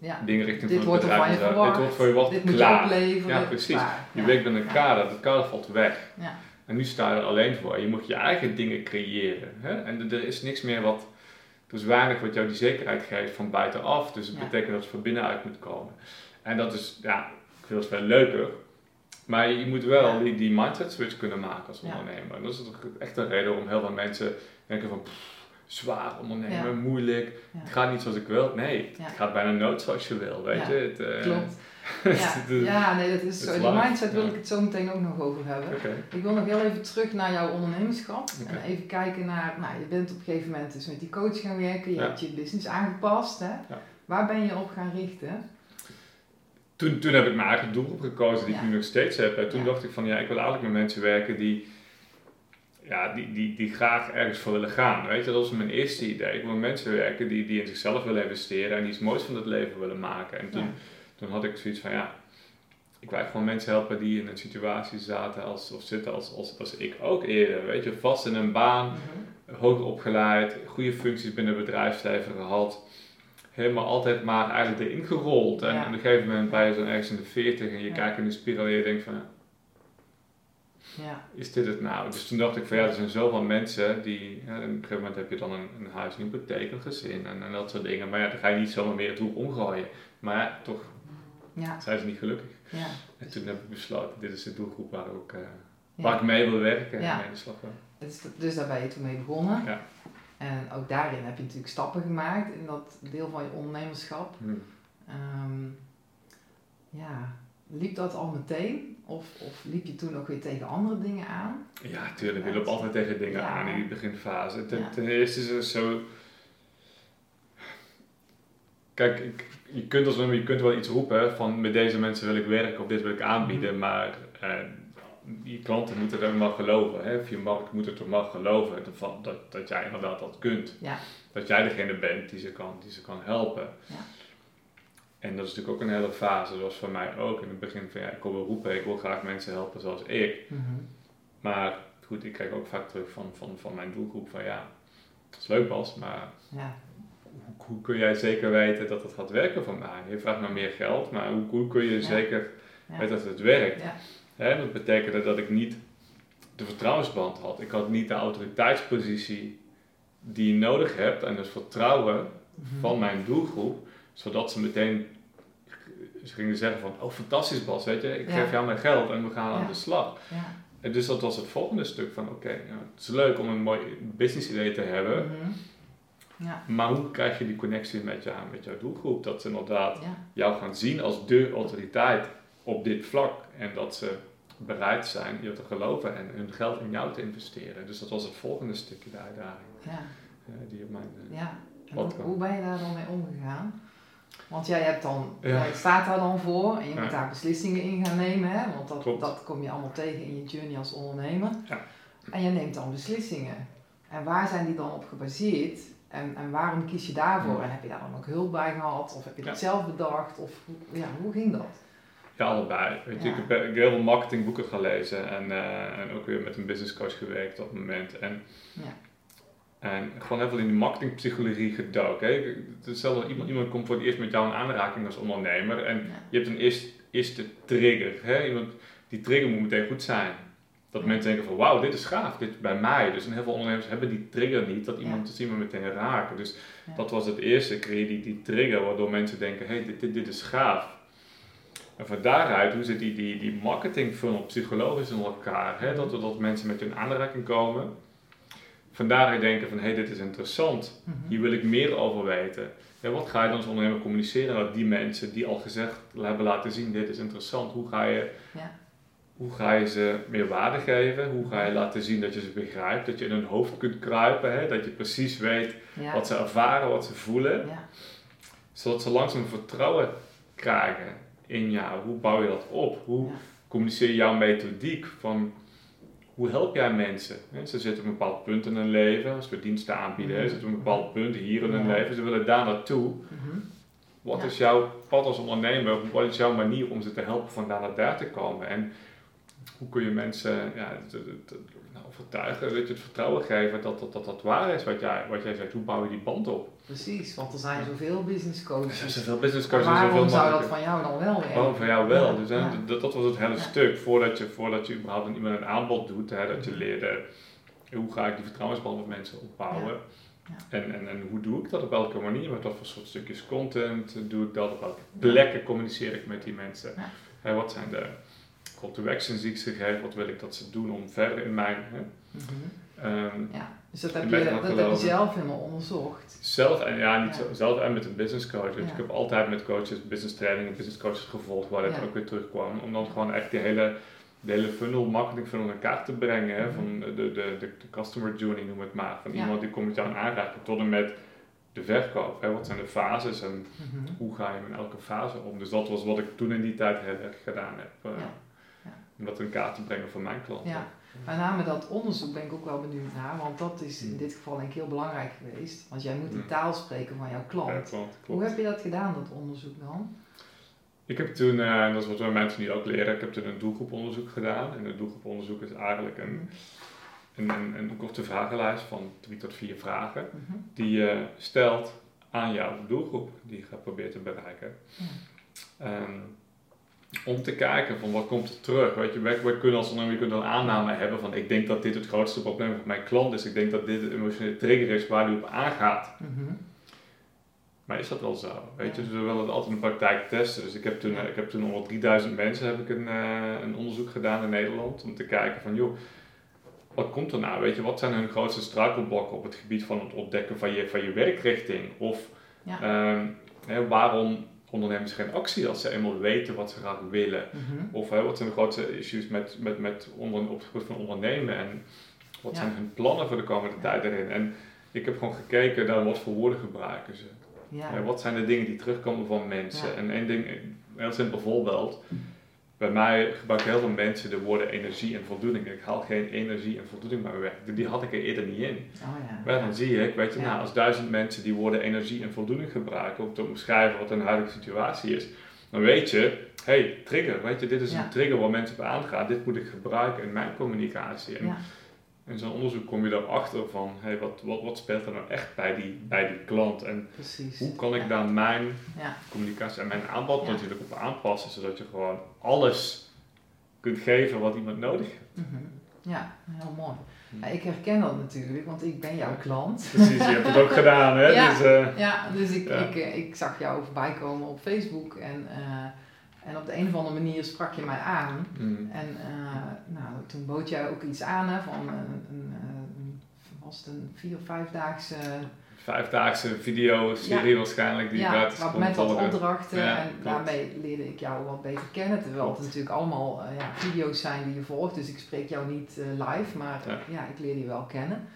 Speaker 1: ja.
Speaker 2: dingen richting
Speaker 1: Dit
Speaker 2: van het bedrijf. Dit wordt voor je wat
Speaker 1: Dit moet je
Speaker 2: klaar. Ja, precies.
Speaker 1: klaar.
Speaker 2: Je
Speaker 1: Ja.
Speaker 2: werkt met een kader, dat kader valt weg.
Speaker 1: Ja.
Speaker 2: En nu sta je er alleen voor. Je moet je eigen dingen creëren. Hè? En er is niks meer wat, er is weinig wat jou die zekerheid geeft van buitenaf. Dus het
Speaker 1: Ja.
Speaker 2: betekent dat het van binnenuit moet komen. En dat is, ja, ik vind het wel leuker. Maar je moet wel
Speaker 1: Ja.
Speaker 2: die, die mindset switch kunnen maken als ondernemer. En dat is echt een reden waarom heel veel mensen denken van pff, zwaar ondernemen,
Speaker 1: Ja.
Speaker 2: moeilijk. Het gaat niet zoals ik wil. Nee, het gaat bijna nooit zoals je wil, weet je. Het, eh,
Speaker 1: Klopt. <laughs> Ja, ja, nee, dat is zo. Die mindset wil ik het zo meteen ook nog over hebben. Ik wil nog heel even terug naar jouw ondernemerschap. En even kijken naar, nou, je bent op een gegeven moment dus met die coach gaan werken. Je
Speaker 2: Ja.
Speaker 1: hebt je business aangepast. Hè?
Speaker 2: Ja.
Speaker 1: Waar ben je op gaan richten?
Speaker 2: Toen, toen heb ik mijn eigen doelgroep gekozen die ik nu nog steeds heb. En toen dacht ik van ja, ik wil eigenlijk met mensen werken die, ja, die, die, die graag ergens voor willen gaan. Weet je, dat was mijn eerste idee. Ik wil met mensen werken die, die in zichzelf willen investeren en die iets moois van het leven willen maken. En toen,
Speaker 1: Ja.
Speaker 2: Toen had ik zoiets van ja, ik wil gewoon mensen helpen die in een situatie zaten als, of zitten als, als, als ik ook eerder. Weet je, vast in een baan,
Speaker 1: Mhm.
Speaker 2: hoog opgeleid, goede functies binnen het bedrijfsleven gehad. Helemaal altijd maar eigenlijk erin gerold. En
Speaker 1: Ja.
Speaker 2: op een gegeven moment ben je zo ergens in de 40 en je
Speaker 1: Ja.
Speaker 2: kijkt in de spiegel en je denkt van,
Speaker 1: Ja,
Speaker 2: is dit het nou? Dus toen dacht ik van ja, er zijn zoveel mensen die, ja, op een gegeven moment heb je dan een, een huis, een hypotheek, een gezin en, en dat soort dingen. Maar ja, dan ga je niet zomaar meer het roer omgooien. Maar toch
Speaker 1: ja,
Speaker 2: zijn ze niet gelukkig.
Speaker 1: ja.
Speaker 2: En toen heb ik besloten, dit is de doelgroep waar, ik, eh, waar ik mee wil werken en mee aan de slag wil.
Speaker 1: Dus, dus daar ben je toen mee begonnen.
Speaker 2: Ja.
Speaker 1: En ook daarin heb je natuurlijk stappen gemaakt in dat deel van je ondernemerschap.
Speaker 2: Hm.
Speaker 1: Ehm, ja, liep dat al meteen? Of, of liep je toen ook weer tegen andere dingen aan?
Speaker 2: Ja, tuurlijk. Je loopt altijd tegen dingen
Speaker 1: Ja.
Speaker 2: aan in die beginfase. Ten,
Speaker 1: Ja.
Speaker 2: ten eerste is het zo... Kijk, ik- je kunt, als, je kunt wel iets roepen van met deze mensen wil ik werken of dit wil ik aanbieden,
Speaker 1: Mhm.
Speaker 2: maar eh, je klanten moeten er maar geloven. Hè? Of je markt moet er toch maar geloven dat, dat, dat jij inderdaad dat kunt.
Speaker 1: Ja.
Speaker 2: Dat jij degene bent die ze kan, die ze kan helpen.
Speaker 1: Ja.
Speaker 2: En dat is natuurlijk ook een hele fase, zoals voor mij ook. In het begin van ja, ik wil wel roepen, ik wil graag mensen helpen zoals ik.
Speaker 1: Mhm.
Speaker 2: Maar goed, ik krijg ook vaak terug van, van, van mijn doelgroep van ja, het is leuk Bas, maar
Speaker 1: Ja,
Speaker 2: hoe, kun jij zeker weten dat het gaat werken voor mij? Je vraagt naar meer geld, maar hoe, hoe kun je
Speaker 1: Ja.
Speaker 2: zeker weten dat het werkt? Hè, dat betekende dat ik niet de vertrouwensband had. Ik had niet de autoriteitspositie die je nodig hebt en het vertrouwen
Speaker 1: Mhm.
Speaker 2: van mijn doelgroep, zodat ze meteen ze gingen zeggen van, oh fantastisch Bas, weet je, ik
Speaker 1: Ja.
Speaker 2: geef jou mijn geld en we gaan aan de slag.
Speaker 1: Ja.
Speaker 2: En dus dat was het volgende stuk van oké, ja, het is leuk om een mooi business idee te hebben,
Speaker 1: Mhm. Ja,
Speaker 2: maar hoe krijg je die connectie met, jou, met jouw doelgroep? Dat ze inderdaad
Speaker 1: ja,
Speaker 2: jou gaan zien als de autoriteit op dit vlak en dat ze bereid zijn je te geloven en hun geld in jou te investeren. Dus dat was het volgende stukje de uitdaging
Speaker 1: ja,
Speaker 2: eh, die op mijn... eh,
Speaker 1: ja. En hoe, ben je daar dan mee omgegaan? Want jij hebt dan,
Speaker 2: Ja.
Speaker 1: staat daar dan voor en je moet daar beslissingen in gaan nemen, hè? want dat,
Speaker 2: Klopt.
Speaker 1: dat kom je allemaal tegen in je journey als ondernemer.
Speaker 2: Ja.
Speaker 1: En je neemt dan beslissingen. En waar zijn die dan op gebaseerd? En, en waarom kies je daarvoor?
Speaker 2: Ja.
Speaker 1: En heb je daar dan ook hulp bij gehad? Of heb je dat zelf bedacht? Of ja, hoe ging dat?
Speaker 2: Ja, allebei. Weet je,
Speaker 1: Ja.
Speaker 2: ik, heb, ik heel veel marketingboeken gelezen en, eh, en ook weer met een business coach gewerkt op het moment. En,
Speaker 1: Ja.
Speaker 2: en gewoon heel veel in die marketingpsychologie gedoken. hè. Iemand, iemand komt voor het eerst met jou in aanraking als ondernemer en je hebt een eerste, eerste trigger. Hè? Iemand, die trigger moet meteen goed zijn. Dat mensen denken van wauw, dit is gaaf, dit bij mij. Dus en heel veel ondernemers hebben die trigger niet, dat iemand te zien maar meteen raken. Dus dat was het eerste, creëer die, die trigger waardoor mensen denken, hé, hey, dit, dit, dit is gaaf. En van daaruit, hoe zit die, die, die marketing funnel psychologisch in elkaar? Hè? Dat, dat mensen met hun aanraking komen. Van daaruit denken van, hé, hey, dit is interessant.
Speaker 1: Mhm.
Speaker 2: Hier wil ik meer over weten. Ja, wat ga je dan als ondernemer communiceren naar die mensen die al gezegd hebben laten zien, dit is interessant. Hoe ga je,
Speaker 1: Ja.
Speaker 2: Hoe ga je ze meer waarde geven? Hoe ga je laten zien dat je ze begrijpt? Dat je in hun hoofd kunt kruipen, hè? dat je precies weet
Speaker 1: Ja.
Speaker 2: wat ze ervaren, wat ze voelen.
Speaker 1: Ja.
Speaker 2: Zodat ze langzaam vertrouwen krijgen in jou. Hoe bouw je dat op? Hoe
Speaker 1: Ja.
Speaker 2: communiceer je jouw methodiek van hoe help jij mensen? Ze zitten op een bepaald punt in hun leven, als we diensten aanbieden, ze zitten op een bepaald punt hier in hun
Speaker 1: Ja.
Speaker 2: leven, ze willen daar naartoe.
Speaker 1: Mhm.
Speaker 2: Wat
Speaker 1: Ja.
Speaker 2: is jouw pad als ondernemer? Wat is jouw manier om ze te helpen van daar naar daar te komen? En hoe kun je mensen ja, nou, overtuigen, weet je, het vertrouwen geven dat dat, dat, dat waar is wat jij, wat jij zegt. Hoe bouw je die band op?
Speaker 1: Precies, want er zijn zoveel business coaches.
Speaker 2: Er zijn zoveel business
Speaker 1: Maar
Speaker 2: coaches,
Speaker 1: waarom
Speaker 2: zoveel
Speaker 1: zou dat van jou dan wel werken?
Speaker 2: Gewoon voor jou wel.
Speaker 1: Ja,
Speaker 2: Dus, hè,
Speaker 1: ja.
Speaker 2: dat, dat was het hele
Speaker 1: Ja.
Speaker 2: stuk. Voordat je, voordat je überhaupt aan iemand een aanbod doet, hè, dat je leerde hoe ga ik die vertrouwensband met mensen opbouwen. En, en, en hoe doe ik dat op welke manier, met wat voor soort stukjes content doe ik dat, op welke plekken communiceer ik met die mensen. Hè, wat zijn de actions die ik ze geef, wat wil ik dat ze doen om verder in mijn... Hè,
Speaker 1: Mhm.
Speaker 2: ehm,
Speaker 1: Ja, dus dat heb,
Speaker 2: In
Speaker 1: je, dat heb je zelf helemaal onderzocht.
Speaker 2: Zelf en ja, niet
Speaker 1: Ja.
Speaker 2: zelf en met een business coach. Dus
Speaker 1: Ja.
Speaker 2: ik heb altijd met coaches, business training en business coaches gevolgd waar dit
Speaker 1: Ja.
Speaker 2: ook weer terugkwam. Om dan gewoon echt die hele, de hele funnel, marketing funnel in kaart te brengen. Hè?
Speaker 1: Mhm.
Speaker 2: Van de, de, de, de customer journey noem ik maar. Van
Speaker 1: Ja.
Speaker 2: iemand die komt met jou in aanraking tot en met de verkoop. Hè? Wat zijn de fases en
Speaker 1: Mhm.
Speaker 2: hoe ga je met elke fase om? Dus dat was wat ik toen in die tijd heel erg gedaan heb. Om dat in kaart te brengen voor mijn klanten.
Speaker 1: Ja. Met name dat onderzoek ben ik ook wel benieuwd naar, want dat is in
Speaker 2: Hmm.
Speaker 1: dit geval denk ik heel belangrijk geweest. Want jij moet de
Speaker 2: Hmm.
Speaker 1: taal spreken van jouw
Speaker 2: Ja,
Speaker 1: klant. Hoe heb je dat gedaan, dat onderzoek dan?
Speaker 2: Ik heb toen, eh, en dat is wat wij mensen nu ook leren, ik heb toen een doelgroeponderzoek gedaan. En een doelgroeponderzoek is eigenlijk een, een, een, een korte vragenlijst van drie tot vier vragen.
Speaker 1: Mhm.
Speaker 2: Die je stelt aan jouw doelgroep die je gaat proberen te bereiken.
Speaker 1: Ja.
Speaker 2: Ehm, om te kijken van wat komt er terug. Weet je, wij, wij kunnen als ondernemer kunt een aanname hebben van ik denk dat dit het grootste probleem van mijn klant is. Ik denk dat dit de emotionele trigger is waar die op aangaat.
Speaker 1: Mhm.
Speaker 2: Maar is dat wel zo? Weet je, dus we willen het altijd in de praktijk testen. Dus ik heb toen, ik heb toen onder 3000 mensen heb ik een, eh, een onderzoek gedaan in Nederland. Om te kijken van, joh, wat komt er nou? Weet je, wat zijn hun grootste struikelblokken op het gebied van het ontdekken van je, van je werkrichting? Of
Speaker 1: Ja.
Speaker 2: ehm, waarom ondernemen ze geen actie als ze eenmaal weten wat ze graag willen?
Speaker 1: Mhm.
Speaker 2: Of hè, wat zijn de grootste issues met, met, met onder, op het gebied van ondernemen? En wat
Speaker 1: Ja.
Speaker 2: zijn hun plannen voor de komende
Speaker 1: Ja.
Speaker 2: tijd erin? En ik heb gewoon gekeken naar wat voor woorden gebruiken ze.
Speaker 1: Ja.
Speaker 2: Wat zijn de dingen die terugkomen van mensen? En één ding, een heel simpel voorbeeld. Bij mij gebruiken heel veel mensen de woorden energie en voldoening. Ik haal geen energie en voldoening bij mijn werk. Die had ik er eerder niet in.
Speaker 1: Oh ja.
Speaker 2: Maar dan zie ik, weet je,
Speaker 1: Ja.
Speaker 2: nou, als duizend mensen die woorden energie en voldoening gebruiken om te omschrijven wat hun huidige situatie is, dan weet je, hé, hey, trigger, weet je, dit is een trigger waar mensen op aangaan. Dit moet ik gebruiken in mijn communicatie. En
Speaker 1: Ja.
Speaker 2: In zo'n onderzoek kom je daarachter van, hé, hey, wat, wat, wat speelt er nou echt bij die, bij die klant? En
Speaker 1: Precies.
Speaker 2: hoe kan ik
Speaker 1: Ja.
Speaker 2: daar mijn
Speaker 1: Ja.
Speaker 2: communicatie en mijn aanbod
Speaker 1: Ja.
Speaker 2: natuurlijk op aanpassen, zodat je gewoon alles kunt geven wat iemand nodig heeft.
Speaker 1: Mhm. Ja, heel mooi.
Speaker 2: Hm.
Speaker 1: Ja, ik herken dat natuurlijk, want ik ben jouw klant.
Speaker 2: Precies, je hebt het ook <laughs> gedaan, hè?
Speaker 1: Ja.
Speaker 2: Dus, eh,
Speaker 1: Ja, dus ik,
Speaker 2: Ja.
Speaker 1: Ik, eh, ik zag jou voorbij komen op Facebook en, eh, en op de een of andere manier sprak je mij aan.
Speaker 2: mm,
Speaker 1: En eh, nou, toen bood jij ook iets aan hè, van een, een, eh, een, was het een vier of vijfdaagse
Speaker 2: vijfdaagse video-serie waarschijnlijk die
Speaker 1: ja,
Speaker 2: gratis
Speaker 1: wat met wat opdrachten.
Speaker 2: Ja,
Speaker 1: en
Speaker 2: klopt.
Speaker 1: daarmee leerde ik jou wat beter kennen. Terwijl het natuurlijk allemaal eh, ja, video's zijn die je volgt. Dus ik spreek jou niet eh, live, maar
Speaker 2: Ja.
Speaker 1: ja. ik leerde je wel kennen.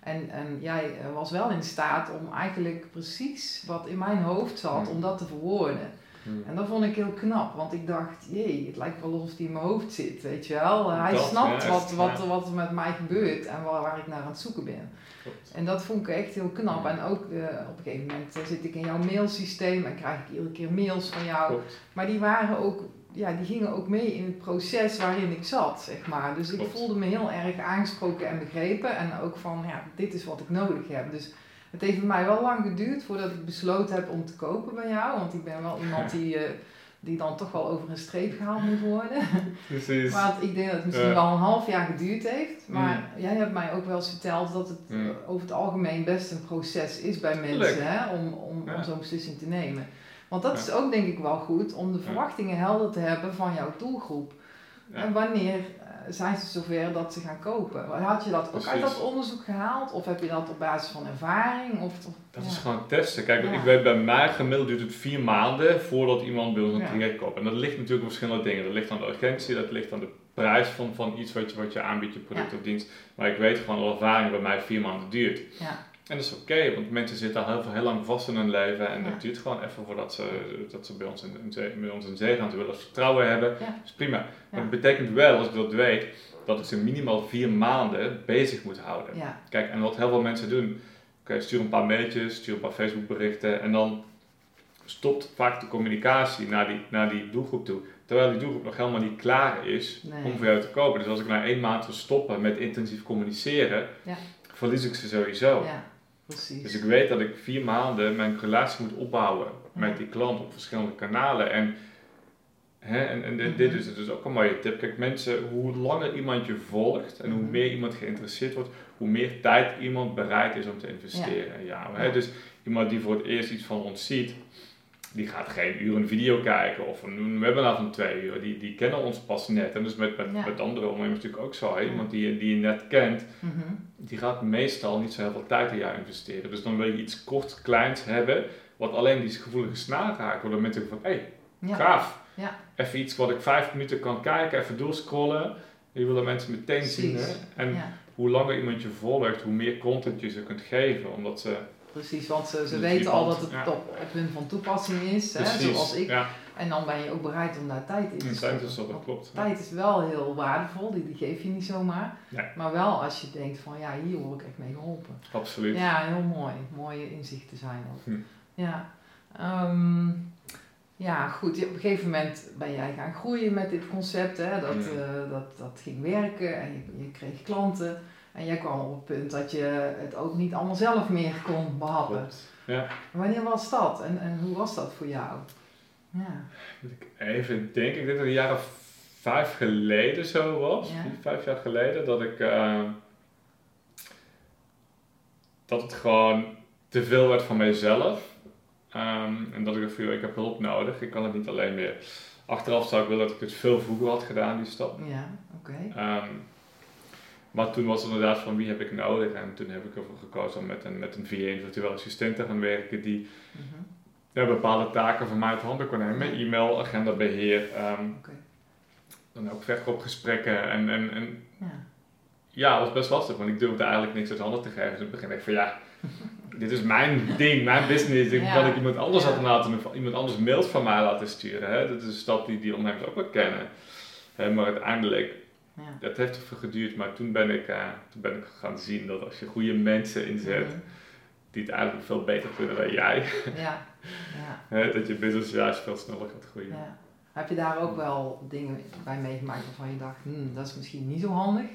Speaker 1: En, en jij eh, was wel in staat om eigenlijk precies wat in mijn hoofd zat,
Speaker 2: Hmm.
Speaker 1: om dat te verwoorden.
Speaker 2: Mm.
Speaker 1: En dat vond ik heel knap, want ik dacht, jee, het lijkt wel alsof hij in mijn hoofd zit, weet je wel. Hij
Speaker 2: Dat,
Speaker 1: snapt
Speaker 2: juist,
Speaker 1: wat, wat,
Speaker 2: ja.
Speaker 1: wat er met mij gebeurt en waar, waar ik naar aan het zoeken ben.
Speaker 2: Klopt.
Speaker 1: En dat vond ik echt heel knap. En ook eh, op een gegeven moment eh, zit ik in jouw mailsysteem en krijg ik iedere keer mails van jou.
Speaker 2: Klopt.
Speaker 1: Maar die waren ook, ja, die gingen ook mee in het proces waarin ik zat, zeg maar. Dus ik
Speaker 2: Klopt.
Speaker 1: voelde me heel erg aangesproken en begrepen. En ook van, ja, dit is wat ik nodig heb. Dus het heeft bij mij wel lang geduurd voordat ik besloten heb om te kopen bij jou. Want ik ben wel iemand die, eh, die dan toch wel over een streep gehaald moet worden. <laughs>
Speaker 2: Precies.
Speaker 1: Want ik denk dat het misschien wel een half jaar geduurd heeft. Maar
Speaker 2: Mm.
Speaker 1: jij hebt mij ook wel eens verteld dat het
Speaker 2: Mm.
Speaker 1: eh, over het algemeen best een proces is bij mensen hè, om, om,
Speaker 2: Ja.
Speaker 1: om zo'n beslissing te nemen. Want dat
Speaker 2: Ja.
Speaker 1: is ook denk ik wel goed om de verwachtingen helder te hebben van jouw doelgroep.
Speaker 2: Ja.
Speaker 1: En wanneer zijn ze zover dat ze gaan kopen? Had je dat ook uit dat onderzoek gehaald? Of heb je dat op basis van ervaring? Of, of-
Speaker 2: Dat
Speaker 1: ja.
Speaker 2: is gewoon testen. Kijk,
Speaker 1: Ja.
Speaker 2: ik weet bij mij gemiddeld duurt het vier maanden voordat iemand bij ons een traject koopt. En dat ligt natuurlijk aan verschillende dingen. Dat ligt aan de urgentie, dat ligt aan de prijs van, van iets wat je, wat je aanbiedt, je product of dienst. Maar ik weet gewoon al ervaring bij mij vier maanden duurt.
Speaker 1: Ja.
Speaker 2: En dat is oké, want mensen zitten al heel, heel lang vast in hun leven en
Speaker 1: Ja.
Speaker 2: het duurt gewoon even voordat ze, dat ze bij ons in, in zee, bij ons in zee gaan. Ze willen vertrouwen hebben,
Speaker 1: Ja.
Speaker 2: dat is prima. Maar het betekent wel, als ik dat weet, dat ik ze minimaal vier maanden bezig moet houden. Kijk, en wat heel veel mensen doen, oké, stuur een paar mailtjes, stuur een paar Facebook berichten en dan stopt vaak de communicatie naar die, naar die doelgroep toe. terwijl die doelgroep nog helemaal niet klaar is
Speaker 1: Nee.
Speaker 2: om voor jou te kopen. Dus als ik na één maand wil stoppen met intensief communiceren,
Speaker 1: Ja.
Speaker 2: verlies ik ze sowieso.
Speaker 1: Ja, precies.
Speaker 2: Dus ik weet dat ik vier maanden mijn relatie moet opbouwen met die klant op verschillende kanalen. En, hè, en, en dit,
Speaker 1: Mhm.
Speaker 2: dit is dus ook een mooie tip. Kijk, mensen, hoe langer iemand je volgt en hoe
Speaker 1: Mhm.
Speaker 2: meer iemand geïnteresseerd wordt, hoe meer tijd iemand bereid is om te investeren. Ja. hè,
Speaker 1: Ja.
Speaker 2: Dus iemand die voor het eerst iets van ons ziet, die gaat geen uur een video kijken of een, webinar van twee uur. Die, die kennen ons pas net. En dus met, met,
Speaker 1: Ja.
Speaker 2: met andere ondernemers natuurlijk ook zo. Hè? Iemand die, je- die je net kent,
Speaker 1: Mhm.
Speaker 2: die gaat meestal niet zo heel veel tijd in jou investeren. Dus dan wil je iets kort, kleins hebben, wat alleen die gevoelige snaar raakt. Waardoor mensen van, hé, hey,
Speaker 1: Ja.
Speaker 2: gaaf.
Speaker 1: Ja.
Speaker 2: Even iets wat ik vijf minuten kan kijken, even doorscrollen. Je wil dat mensen meteen
Speaker 1: Precies.
Speaker 2: zien. Hè? En hoe langer iemand je volgt, hoe meer content je ze kunt geven. Omdat ze...
Speaker 1: precies. Want ze, ze weten al dat het
Speaker 2: ja.
Speaker 1: op, op hun van toepassing is, hè, zoals ik.
Speaker 2: Ja,
Speaker 1: En dan ben je ook bereid om daar tijd in te
Speaker 2: zijn
Speaker 1: stoppen.
Speaker 2: dus dat klopt.
Speaker 1: Tijd is wel heel waardevol, die, die geef je niet zomaar.
Speaker 2: Nee.
Speaker 1: Maar wel als je denkt van ja, hier word ik echt mee geholpen.
Speaker 2: Absoluut.
Speaker 1: Ja, heel mooi. Mooie inzichten zijn dat.
Speaker 2: Hm.
Speaker 1: Ja. Ehm, ja, goed. Op een gegeven moment ben jij gaan groeien met dit concept. Hè? Dat, eh, dat, dat ging werken en je, je kreeg klanten. En jij kwam op het punt dat je het ook niet allemaal zelf meer kon behappen.
Speaker 2: Klopt. Ja.
Speaker 1: Wanneer was dat en, en hoe was dat voor jou? Ja.
Speaker 2: Moet ik even denken, ik denk dat het een jaar of vijf geleden zo was.
Speaker 1: Ja.
Speaker 2: Vijf jaar geleden dat ik. eh, dat het gewoon te veel werd van mijzelf. Ehm, en dat ik dacht joh, ik heb hulp nodig, ik kan het niet alleen meer. Achteraf zou ik willen dat ik het veel vroeger had gedaan, die stap.
Speaker 1: Ja, oké.
Speaker 2: Ehm, maar toen was het inderdaad van wie heb ik nodig. En toen heb ik ervoor gekozen om met een, met een VA, een virtuele assistent te gaan werken die
Speaker 1: Mhm.
Speaker 2: ja, bepaalde taken van mij uit handen kon nemen. E-mail, agendabeheer, ehm,
Speaker 1: Oké.
Speaker 2: dan ook verkoopgesprekken. En, en, en
Speaker 1: Ja.
Speaker 2: ja, dat was best lastig, want ik durfde eigenlijk niks uit handen te geven. Dus in het begin dacht ik van ja, <laughs> dit is mijn ding, mijn business. Ik
Speaker 1: Ja.
Speaker 2: kan ik iemand anders
Speaker 1: Ja.
Speaker 2: laten, iemand anders mails van mij laten sturen. Hè? Dat is een stap die die ondernemers ook wel kennen. Hè, maar uiteindelijk,
Speaker 1: Ja.
Speaker 2: dat heeft even geduurd, maar toen ben, ik, eh, toen ben ik gaan zien dat als je goede mensen inzet,
Speaker 1: Mhm.
Speaker 2: die het eigenlijk veel beter kunnen dan jij, <laughs>
Speaker 1: Ja. Ja.
Speaker 2: dat je business juist veel sneller gaat groeien.
Speaker 1: Ja. Heb je daar ook wel dingen bij meegemaakt waarvan je dacht, hmm, dat is misschien niet zo handig?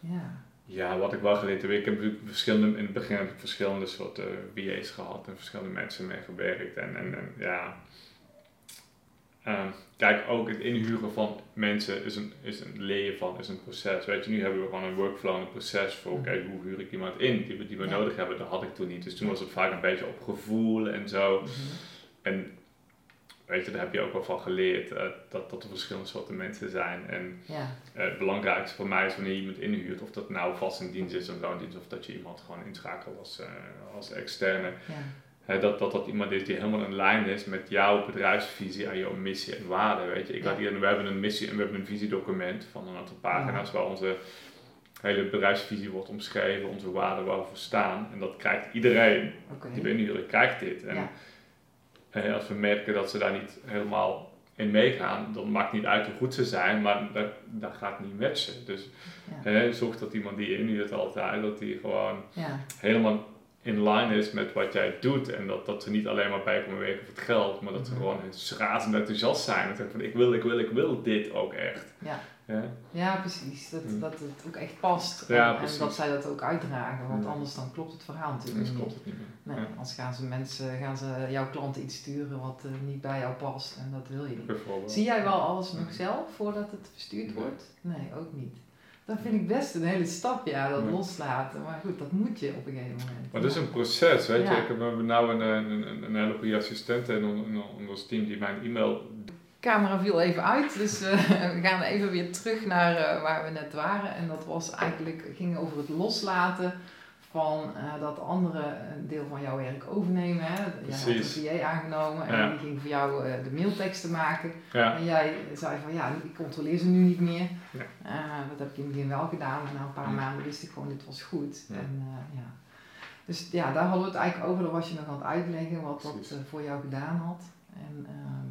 Speaker 1: Ja.
Speaker 2: Ja, wat ik wel geleerd heb, ik heb verschillende, in het begin heb ik verschillende soorten VA's gehad en verschillende mensen mee gewerkt. En, en, en ja, Ehm, kijk, ook het inhuren van mensen is een, is een leren van, is een proces. Weet je, nu hebben we gewoon een workflow en een proces voor, oké, hoe huur ik iemand in die we, die we
Speaker 1: Ja.
Speaker 2: nodig hebben. Dat had ik toen niet. Dus toen was het vaak een beetje op gevoel en zo.
Speaker 1: Mhm.
Speaker 2: En weet je, daar heb je ook wel van geleerd, eh, dat, dat er verschillende soorten mensen zijn. En
Speaker 1: Ja.
Speaker 2: eh, het belangrijkste voor mij is wanneer je iemand inhuurt, of dat nou vast in dienst is of loondienst, of dat je iemand gewoon inschakelt als, eh, als externe.
Speaker 1: Ja.
Speaker 2: Dat, dat dat iemand is die helemaal in lijn is met jouw bedrijfsvisie en jouw missie en waarden. Weet je, ik had hier, we hebben een missie en we hebben een visiedocument van een aantal pagina's waar onze hele bedrijfsvisie wordt omschreven, onze waarden waar we voor staan. En dat krijgt iedereen
Speaker 1: Oké.
Speaker 2: die inhuren, krijgt dit. En
Speaker 1: Ja.
Speaker 2: eh, als we merken dat ze daar niet helemaal in meegaan, dan maakt niet uit hoe goed ze zijn, maar dat, dat gaat niet matchen. Dus
Speaker 1: Ja.
Speaker 2: zorg dat iemand die inhuurt altijd, dat die gewoon
Speaker 1: Ja.
Speaker 2: helemaal in line is met wat jij doet. En dat, dat ze niet alleen maar bij komen werken voor het geld, maar dat ze
Speaker 1: Mhm.
Speaker 2: gewoon razend enthousiast zijn. En zeggen van ik wil, ik wil, ik wil dit ook echt.
Speaker 1: Ja.
Speaker 2: Ja?
Speaker 1: ja, precies. Dat,
Speaker 2: Mm.
Speaker 1: dat het ook echt past.
Speaker 2: Ja,
Speaker 1: en, dat zij dat ook uitdragen. Want
Speaker 2: Ja.
Speaker 1: anders dan klopt het verhaal natuurlijk
Speaker 2: Anders
Speaker 1: niet.
Speaker 2: klopt het niet meer.
Speaker 1: Nee, anders gaan ze mensen, gaan ze jouw klanten iets sturen wat eh, niet bij jou past en dat wil je niet. Zie jij wel alles nog zelf voordat het verstuurd wordt? Nee, ook niet. Dat vind ik best een hele stap, ja, dat loslaten. Maar goed, dat moet je op een gegeven moment.
Speaker 2: Maar het is een proces, weet je. Ik heb, we hebben nou een, een, een, een hele goede assistent in, on- in, in ons team die mijn e-mail...
Speaker 1: De camera viel even uit, dus eh, <laughs> we gaan even weer terug naar eh, waar we net waren. En dat was eigenlijk, ging over het loslaten van eh, dat anderen een deel van jouw werk overnemen. Hè? Jij had een. VA aangenomen en
Speaker 2: Ja.
Speaker 1: die ging voor jou eh, de mailteksten maken.
Speaker 2: Ja,
Speaker 1: En jij zei van ja, ik controleer ze nu niet meer.
Speaker 2: Ja.
Speaker 1: Eh, dat heb ik in het begin wel gedaan, maar na een paar maanden wist ik gewoon dit was goed. En, ja. Dus ja, daar hadden we het eigenlijk over. Daar was je nog aan het uitleggen wat dat voor jou gedaan had. En, ehm,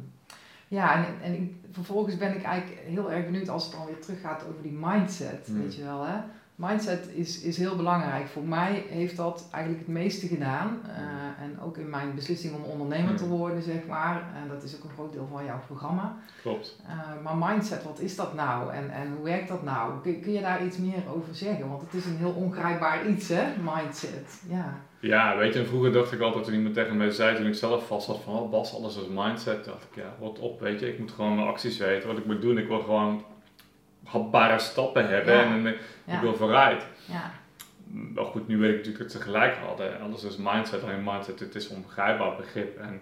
Speaker 1: ja, en, en ik, vervolgens ben ik eigenlijk heel erg benieuwd als het dan weer teruggaat over die mindset,
Speaker 2: Mm.
Speaker 1: weet je wel hè. Mindset is, is heel belangrijk. Voor mij heeft dat eigenlijk het meeste gedaan. Uh, en ook in mijn beslissing om ondernemer te worden, zeg maar. En dat is ook een groot deel van jouw programma.
Speaker 2: Klopt.
Speaker 1: Uh, maar mindset, wat is dat nou? En, en hoe werkt dat nou? Kun, kun je daar iets meer over zeggen? Want het is een heel ongrijpbaar iets, hè? Mindset. Ja.
Speaker 2: Ja, weet je, en vroeger dacht ik altijd toen iemand tegen mij zei, toen ik zelf vast had van, oh Bas, alles is mindset, dacht ik, ja, wat op, weet je, ik moet gewoon mijn acties weten, wat ik moet doen, ik wil gewoon hapbare stappen hebben en, ik wil vooruit.
Speaker 1: Ja.
Speaker 2: Maar goed, nu weet ik natuurlijk dat ze gelijk hadden, alles is mindset, alleen mindset, het is een onbegrijpbaar begrip. En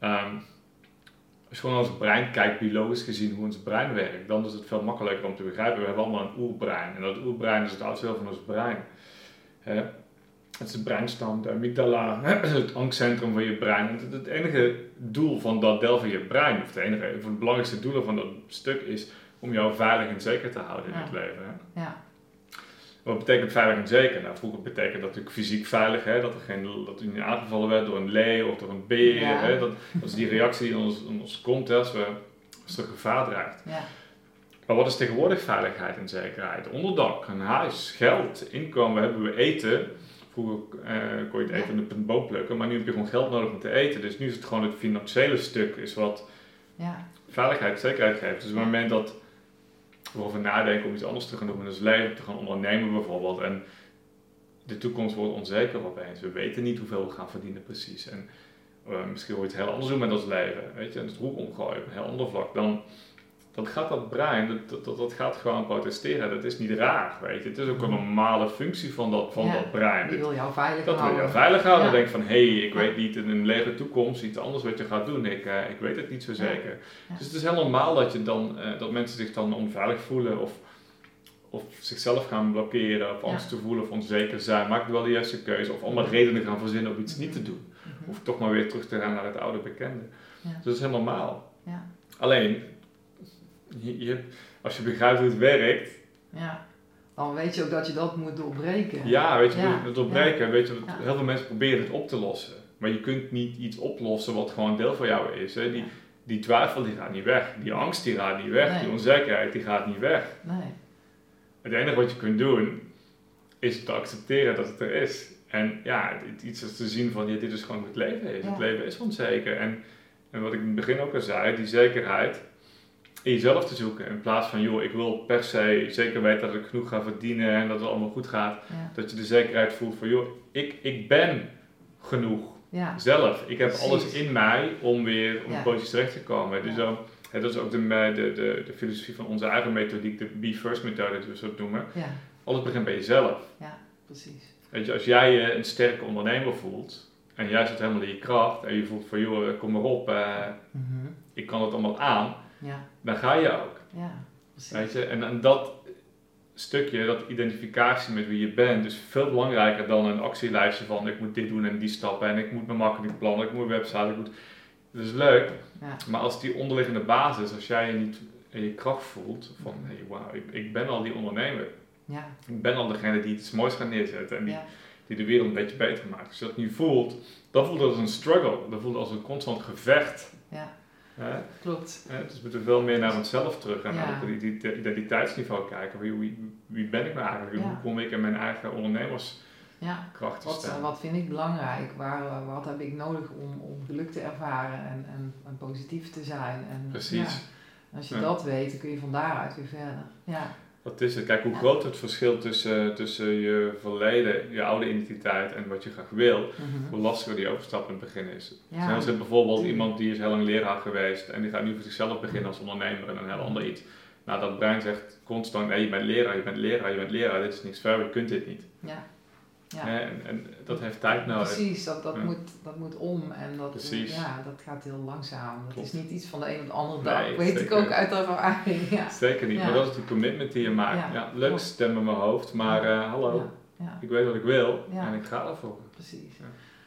Speaker 2: um, als je gewoon naar ons brein kijkt, biologisch gezien, hoe ons brein werkt, dan is het veel makkelijker om te begrijpen. We hebben allemaal een oerbrein en dat oerbrein is het oudste deel van ons brein. Hè? Het is de breinstam, de amygdala, <clears throat> het angstcentrum van je brein. Het enige doel van dat deel van je brein, of het enige, een van de belangrijkste doelen van dat stuk is om jou veilig en zeker te houden in het leven.
Speaker 1: Hè? Ja.
Speaker 2: Wat betekent veilig en zeker? Nou, vroeger betekende dat natuurlijk fysiek veilig, hè? dat, er geen, dat u niet aangevallen werd door een leeuw of door een beer. Hè? Dat, dat, is die reactie die in ons, in ons komt hè? als, we, als er gevaar dreigt.
Speaker 1: Ja.
Speaker 2: Maar wat is tegenwoordig veiligheid en zekerheid? Onderdak, een huis, geld, inkomen, hebben we eten. Vroeger uh, kon je het eten op een boom plukken, maar nu heb je gewoon geld nodig om te eten. Dus nu is het gewoon het financiële stuk is wat
Speaker 1: ja.
Speaker 2: veiligheid, zekerheid geeft. Dus op het moment dat over nadenken om iets anders te gaan doen ons leven, te gaan ondernemen bijvoorbeeld. En de toekomst wordt onzeker opeens. We weten niet hoeveel we gaan verdienen precies. En uh, misschien wordt het heel anders doen met ons leven. Weet je, en het roep omgooien een heel ander vlak. Dan, dan gaat dat brein, dat, dat, dat gaat gewoon protesteren. Dat is niet raar, weet je. Het is ook een mhm. normale functie van dat, van dat brein.
Speaker 1: Die wil jou veilig
Speaker 2: dat
Speaker 1: houden.
Speaker 2: wil jou veilig houden. Ja. Denk van, hé, hey, ik weet niet in een lege toekomst iets anders wat je gaat doen. Ik, uh, ik weet het niet zo zeker. Dus het is heel normaal dat, je dan, uh, dat mensen zich dan onveilig voelen of, of zichzelf gaan blokkeren of angst te voelen of onzeker zijn. Maak wel de juiste keuze of allemaal redenen gaan verzinnen om iets niet te doen.
Speaker 1: Mhm.
Speaker 2: Of toch maar weer terug te gaan naar het oude bekende. Dus dat is heel normaal.
Speaker 1: Ja.
Speaker 2: Alleen, je, je, als je begrijpt hoe het werkt.
Speaker 1: Ja, dan weet je ook dat je dat moet doorbreken.
Speaker 2: Ja, weet je, ja. moet doorbreken. Weet je, heel veel mensen proberen het op te lossen. Maar je kunt niet iets oplossen wat gewoon deel van jou is. Hè? Die, die twijfel die gaat niet weg. Die angst die gaat niet weg.
Speaker 1: Nee.
Speaker 2: Die onzekerheid die gaat niet weg.
Speaker 1: Nee.
Speaker 2: Het enige wat je kunt doen is te accepteren dat het er is. En ja, iets is te zien van ja, dit is gewoon hoe het leven is. Het leven is onzeker. En, en wat ik in het begin ook al zei, die zekerheid in jezelf te zoeken. In plaats van, joh, ik wil per se zeker weten dat ik genoeg ga verdienen en dat het allemaal goed gaat.
Speaker 1: Ja.
Speaker 2: Dat je de zekerheid voelt van, joh, ik, ik ben genoeg
Speaker 1: Ja.
Speaker 2: zelf. Ik heb
Speaker 1: Precies.
Speaker 2: alles in mij om weer op
Speaker 1: Ja.
Speaker 2: pootjes terecht te komen. Dus
Speaker 1: Ja.
Speaker 2: dan, hè, dat is ook de, de, de, de filosofie van onze eigen methodiek, de Be First methode, die we zo noemen.
Speaker 1: Ja,
Speaker 2: Alles begint bij jezelf.
Speaker 1: precies.
Speaker 2: Weet je, als jij je een sterke ondernemer voelt en jij zit helemaal in je kracht en je voelt van, joh, kom maar op, eh,
Speaker 1: Mhm.
Speaker 2: ik kan het allemaal aan,
Speaker 1: Ja,
Speaker 2: dan ga je ook.
Speaker 1: ja.
Speaker 2: Weet je, en, en dat stukje, dat identificatie met wie je bent, is veel belangrijker dan een actielijstje van ik moet dit doen en die stappen en ik moet mijn marketingplan, ik moet mijn website, ik moet... Dat is leuk,
Speaker 1: Ja,
Speaker 2: maar als die onderliggende basis, als jij je niet in je kracht voelt, van hé, hey, wauw, ik, ik ben al die ondernemer.
Speaker 1: ja,
Speaker 2: Ik ben al degene die iets moois gaat neerzetten en die,
Speaker 1: ja,
Speaker 2: die de wereld een beetje beter maakt. Als je dat nu voelt, dan voelt het als een struggle, dan voelt het als een constant gevecht.
Speaker 1: ja,
Speaker 2: Hè?
Speaker 1: klopt.
Speaker 2: Hè, Dus we moeten veel meer naar onszelf terug en
Speaker 1: Ja.
Speaker 2: naar het identi- identiteitsniveau kijken. Wie, wie, wie ben ik nou eigenlijk?
Speaker 1: Ja.
Speaker 2: Hoe kom ik in mijn eigen ondernemerskracht
Speaker 1: Ja,
Speaker 2: staan?
Speaker 1: wat vind ik belangrijk? Waar, eh, wat heb ik nodig om, om geluk te ervaren en, en, en positief te zijn? En,
Speaker 2: Precies.
Speaker 1: als je dat weet, dan kun je van daaruit weer verder. Ja,
Speaker 2: Wat is het? Kijk, hoe groot het verschil tussen, tussen je verleden, je oude identiteit en wat je graag wil,
Speaker 1: Mhm.
Speaker 2: hoe lastiger die overstap in het begin is.
Speaker 1: ja.
Speaker 2: Heel zit bijvoorbeeld iemand die is heel lang leraar geweest en die gaat nu voor zichzelf beginnen als ondernemer en een heel ander iets. Nou, dat brein zegt constant, nee, je bent leraar, je bent leraar, je bent leraar, dit is niks ver, je kunt dit niet.
Speaker 1: ja. Ja.
Speaker 2: En, en dat heeft tijd nodig.
Speaker 1: Precies, dat, dat,
Speaker 2: Ja.
Speaker 1: moet, dat moet om en dat,
Speaker 2: Precies.
Speaker 1: ja, dat gaat heel langzaam. Dat
Speaker 2: Klopt.
Speaker 1: is niet iets van de een op de andere
Speaker 2: Nee,
Speaker 1: dag, weet ik ook uit ervaring. Ja.
Speaker 2: Zeker niet,
Speaker 1: Ja.
Speaker 2: maar dat is de commitment die je maakt.
Speaker 1: Ja,
Speaker 2: leuk stem in mijn hoofd, maar eh, hallo, ik weet wat ik wil en ik ga ervoor.
Speaker 1: precies.
Speaker 2: Ja.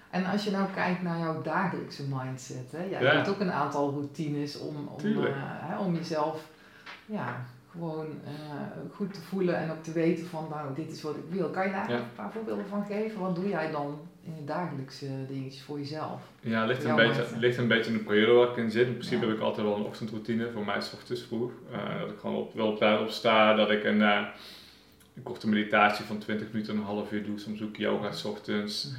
Speaker 1: En als je nou kijkt naar jouw dagelijkse mindset, hè? Jij hebt ook een aantal routines om, om, eh, hè, om jezelf ja, gewoon eh, goed te voelen en ook te weten van nou, dit is wat ik wil. Kan je daar
Speaker 2: Ja.
Speaker 1: een paar voorbeelden van geven? Wat doe jij dan in je dagelijkse dingetjes voor jezelf?
Speaker 2: Ja, ligt een, beetje,
Speaker 1: mindset.
Speaker 2: ligt een beetje in de periode waar ik in zit. In principe
Speaker 1: Ja.
Speaker 2: heb ik altijd wel een ochtendroutine, voor mij is 's ochtends vroeg. Eh, dat ik gewoon op, wel op tijd opsta, dat ik een, eh, een korte meditatie van 20 minuten, een half uur doe. Soms ook yoga s ochtends.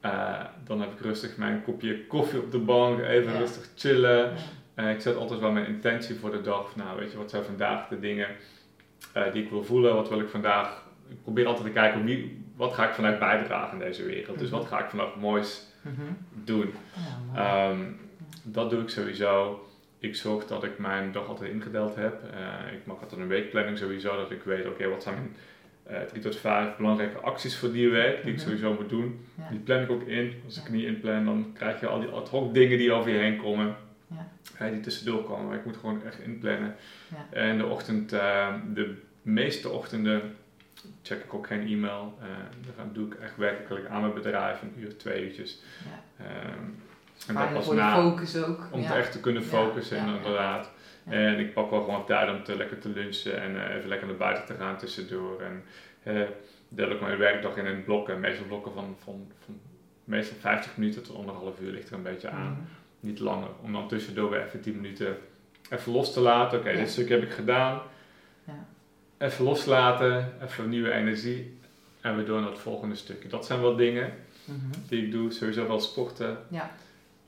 Speaker 2: Eh, dan heb ik rustig mijn kopje koffie op de bank, even
Speaker 1: Ja.
Speaker 2: rustig chillen. Eh, ik zet altijd wel mijn intentie voor de dag. Nou, weet je, wat zijn vandaag de dingen eh, die ik wil voelen? Wat wil ik vandaag? Ik probeer altijd te kijken, wie, wat ga ik vanuit bijdragen in deze wereld? Dus
Speaker 1: Mhm.
Speaker 2: wat ga ik vandaag moois
Speaker 1: Mhm.
Speaker 2: doen?
Speaker 1: Ja.
Speaker 2: Ehm, dat doe ik sowieso. Ik zorg dat ik mijn dag altijd ingedeeld heb. Eh, ik maak altijd een weekplanning sowieso, dat ik weet, oké, wat zijn mijn drie tot vijf belangrijke acties voor die week die ik
Speaker 1: Mhm.
Speaker 2: sowieso moet doen.
Speaker 1: Ja.
Speaker 2: Die plan ik ook in. Als ik niet inplan, dan krijg je al die ad hoc dingen die over je heen komen. Die tussendoor komen. Maar ik moet gewoon echt inplannen.
Speaker 1: Ja.
Speaker 2: En de ochtend, eh, de meeste ochtenden check ik ook geen e-mail. Eh, dan doe ik echt werkelijk aan mijn bedrijf een uur, twee uurtjes.
Speaker 1: Ja.
Speaker 2: Ehm, en dat pas na,
Speaker 1: focus ook.
Speaker 2: om
Speaker 1: ja.
Speaker 2: het echt te kunnen focussen inderdaad. En ik pak wel gewoon tijd om te lekker te lunchen en eh, even lekker naar buiten te gaan tussendoor. En deel ik mijn werkdag in in blokken, meestal blokken van, van, van meestal 50 minuten tot anderhalf uur ligt er een beetje aan.
Speaker 1: Mhm.
Speaker 2: Niet langer, om dan tussendoor weer even 10 minuten even los te laten. Oké, dit stuk heb ik gedaan.
Speaker 1: Ja.
Speaker 2: Even loslaten, even nieuwe energie en we door naar het volgende stukje. Dat zijn wel dingen
Speaker 1: Mhm.
Speaker 2: die ik doe. Sowieso wel sporten,
Speaker 1: Ja.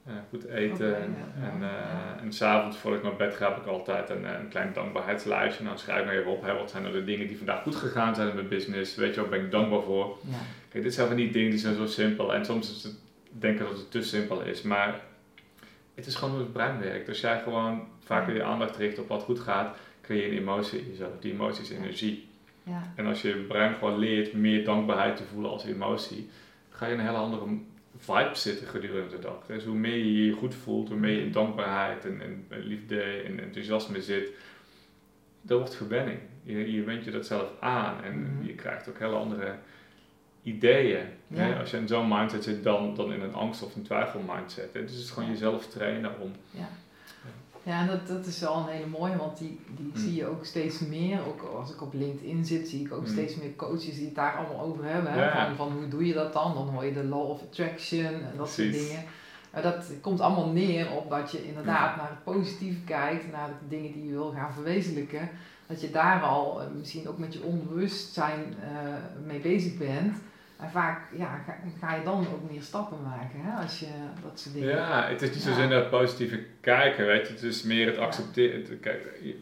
Speaker 2: eh, goed eten. En
Speaker 1: ja.
Speaker 2: en, eh,
Speaker 1: Ja.
Speaker 2: en s'avonds voor ik naar bed ga heb ik altijd een, eh, een klein dankbaarheidslijstje. Dan schrijf ik maar even op, hè, wat zijn nou de dingen die vandaag goed gegaan zijn in mijn business. Weet je, waar ben ik dankbaar voor.
Speaker 1: Ja.
Speaker 2: Kijk, dit zijn van die dingen die zijn zo simpel. En soms is het denken dat het te simpel is. Maar het is gewoon hoe het brein werkt. Als jij gewoon vaker je aandacht richt op wat goed gaat, creëer je een emotie in jezelf. Die emotie is energie.
Speaker 1: Ja.
Speaker 2: En als je brein gewoon leert meer dankbaarheid te voelen als emotie, ga je in een hele andere vibe zitten gedurende de dag. Dus hoe meer je je goed voelt, hoe meer je in dankbaarheid en, en, en liefde en enthousiasme zit, dat wordt gewenning. Je, je went je dat zelf aan en
Speaker 1: Mhm.
Speaker 2: je krijgt ook hele andere ideeën. Hè?
Speaker 1: Ja.
Speaker 2: Als je in zo'n mindset zit dan, dan in een angst of een twijfel mindset. Hè? Dus het is gewoon
Speaker 1: Ja.
Speaker 2: jezelf trainen om.
Speaker 1: Ja, en dat, dat is wel een hele mooie, want die, die
Speaker 2: Mm.
Speaker 1: zie je ook steeds meer. Ook als ik op LinkedIn zit, zie ik ook
Speaker 2: Mm.
Speaker 1: steeds meer coaches die het daar allemaal over hebben. Hè?
Speaker 2: Ja.
Speaker 1: Van, van hoe doe je dat dan? Dan hoor je de law of attraction en dat soort dingen. Maar dat komt allemaal neer op dat je inderdaad naar het positieve kijkt, naar de dingen die je wil gaan verwezenlijken. Dat je daar al eh, misschien ook met je onbewustzijn eh, mee bezig bent. En vaak ja, ga, ga je dan ook meer stappen maken hè? als je dat soort dingen.
Speaker 2: Ja, het is niet
Speaker 1: Ja.
Speaker 2: zozeer naar het positieve kijken, weet je. Het is meer het accepteren. het- Kijk, je,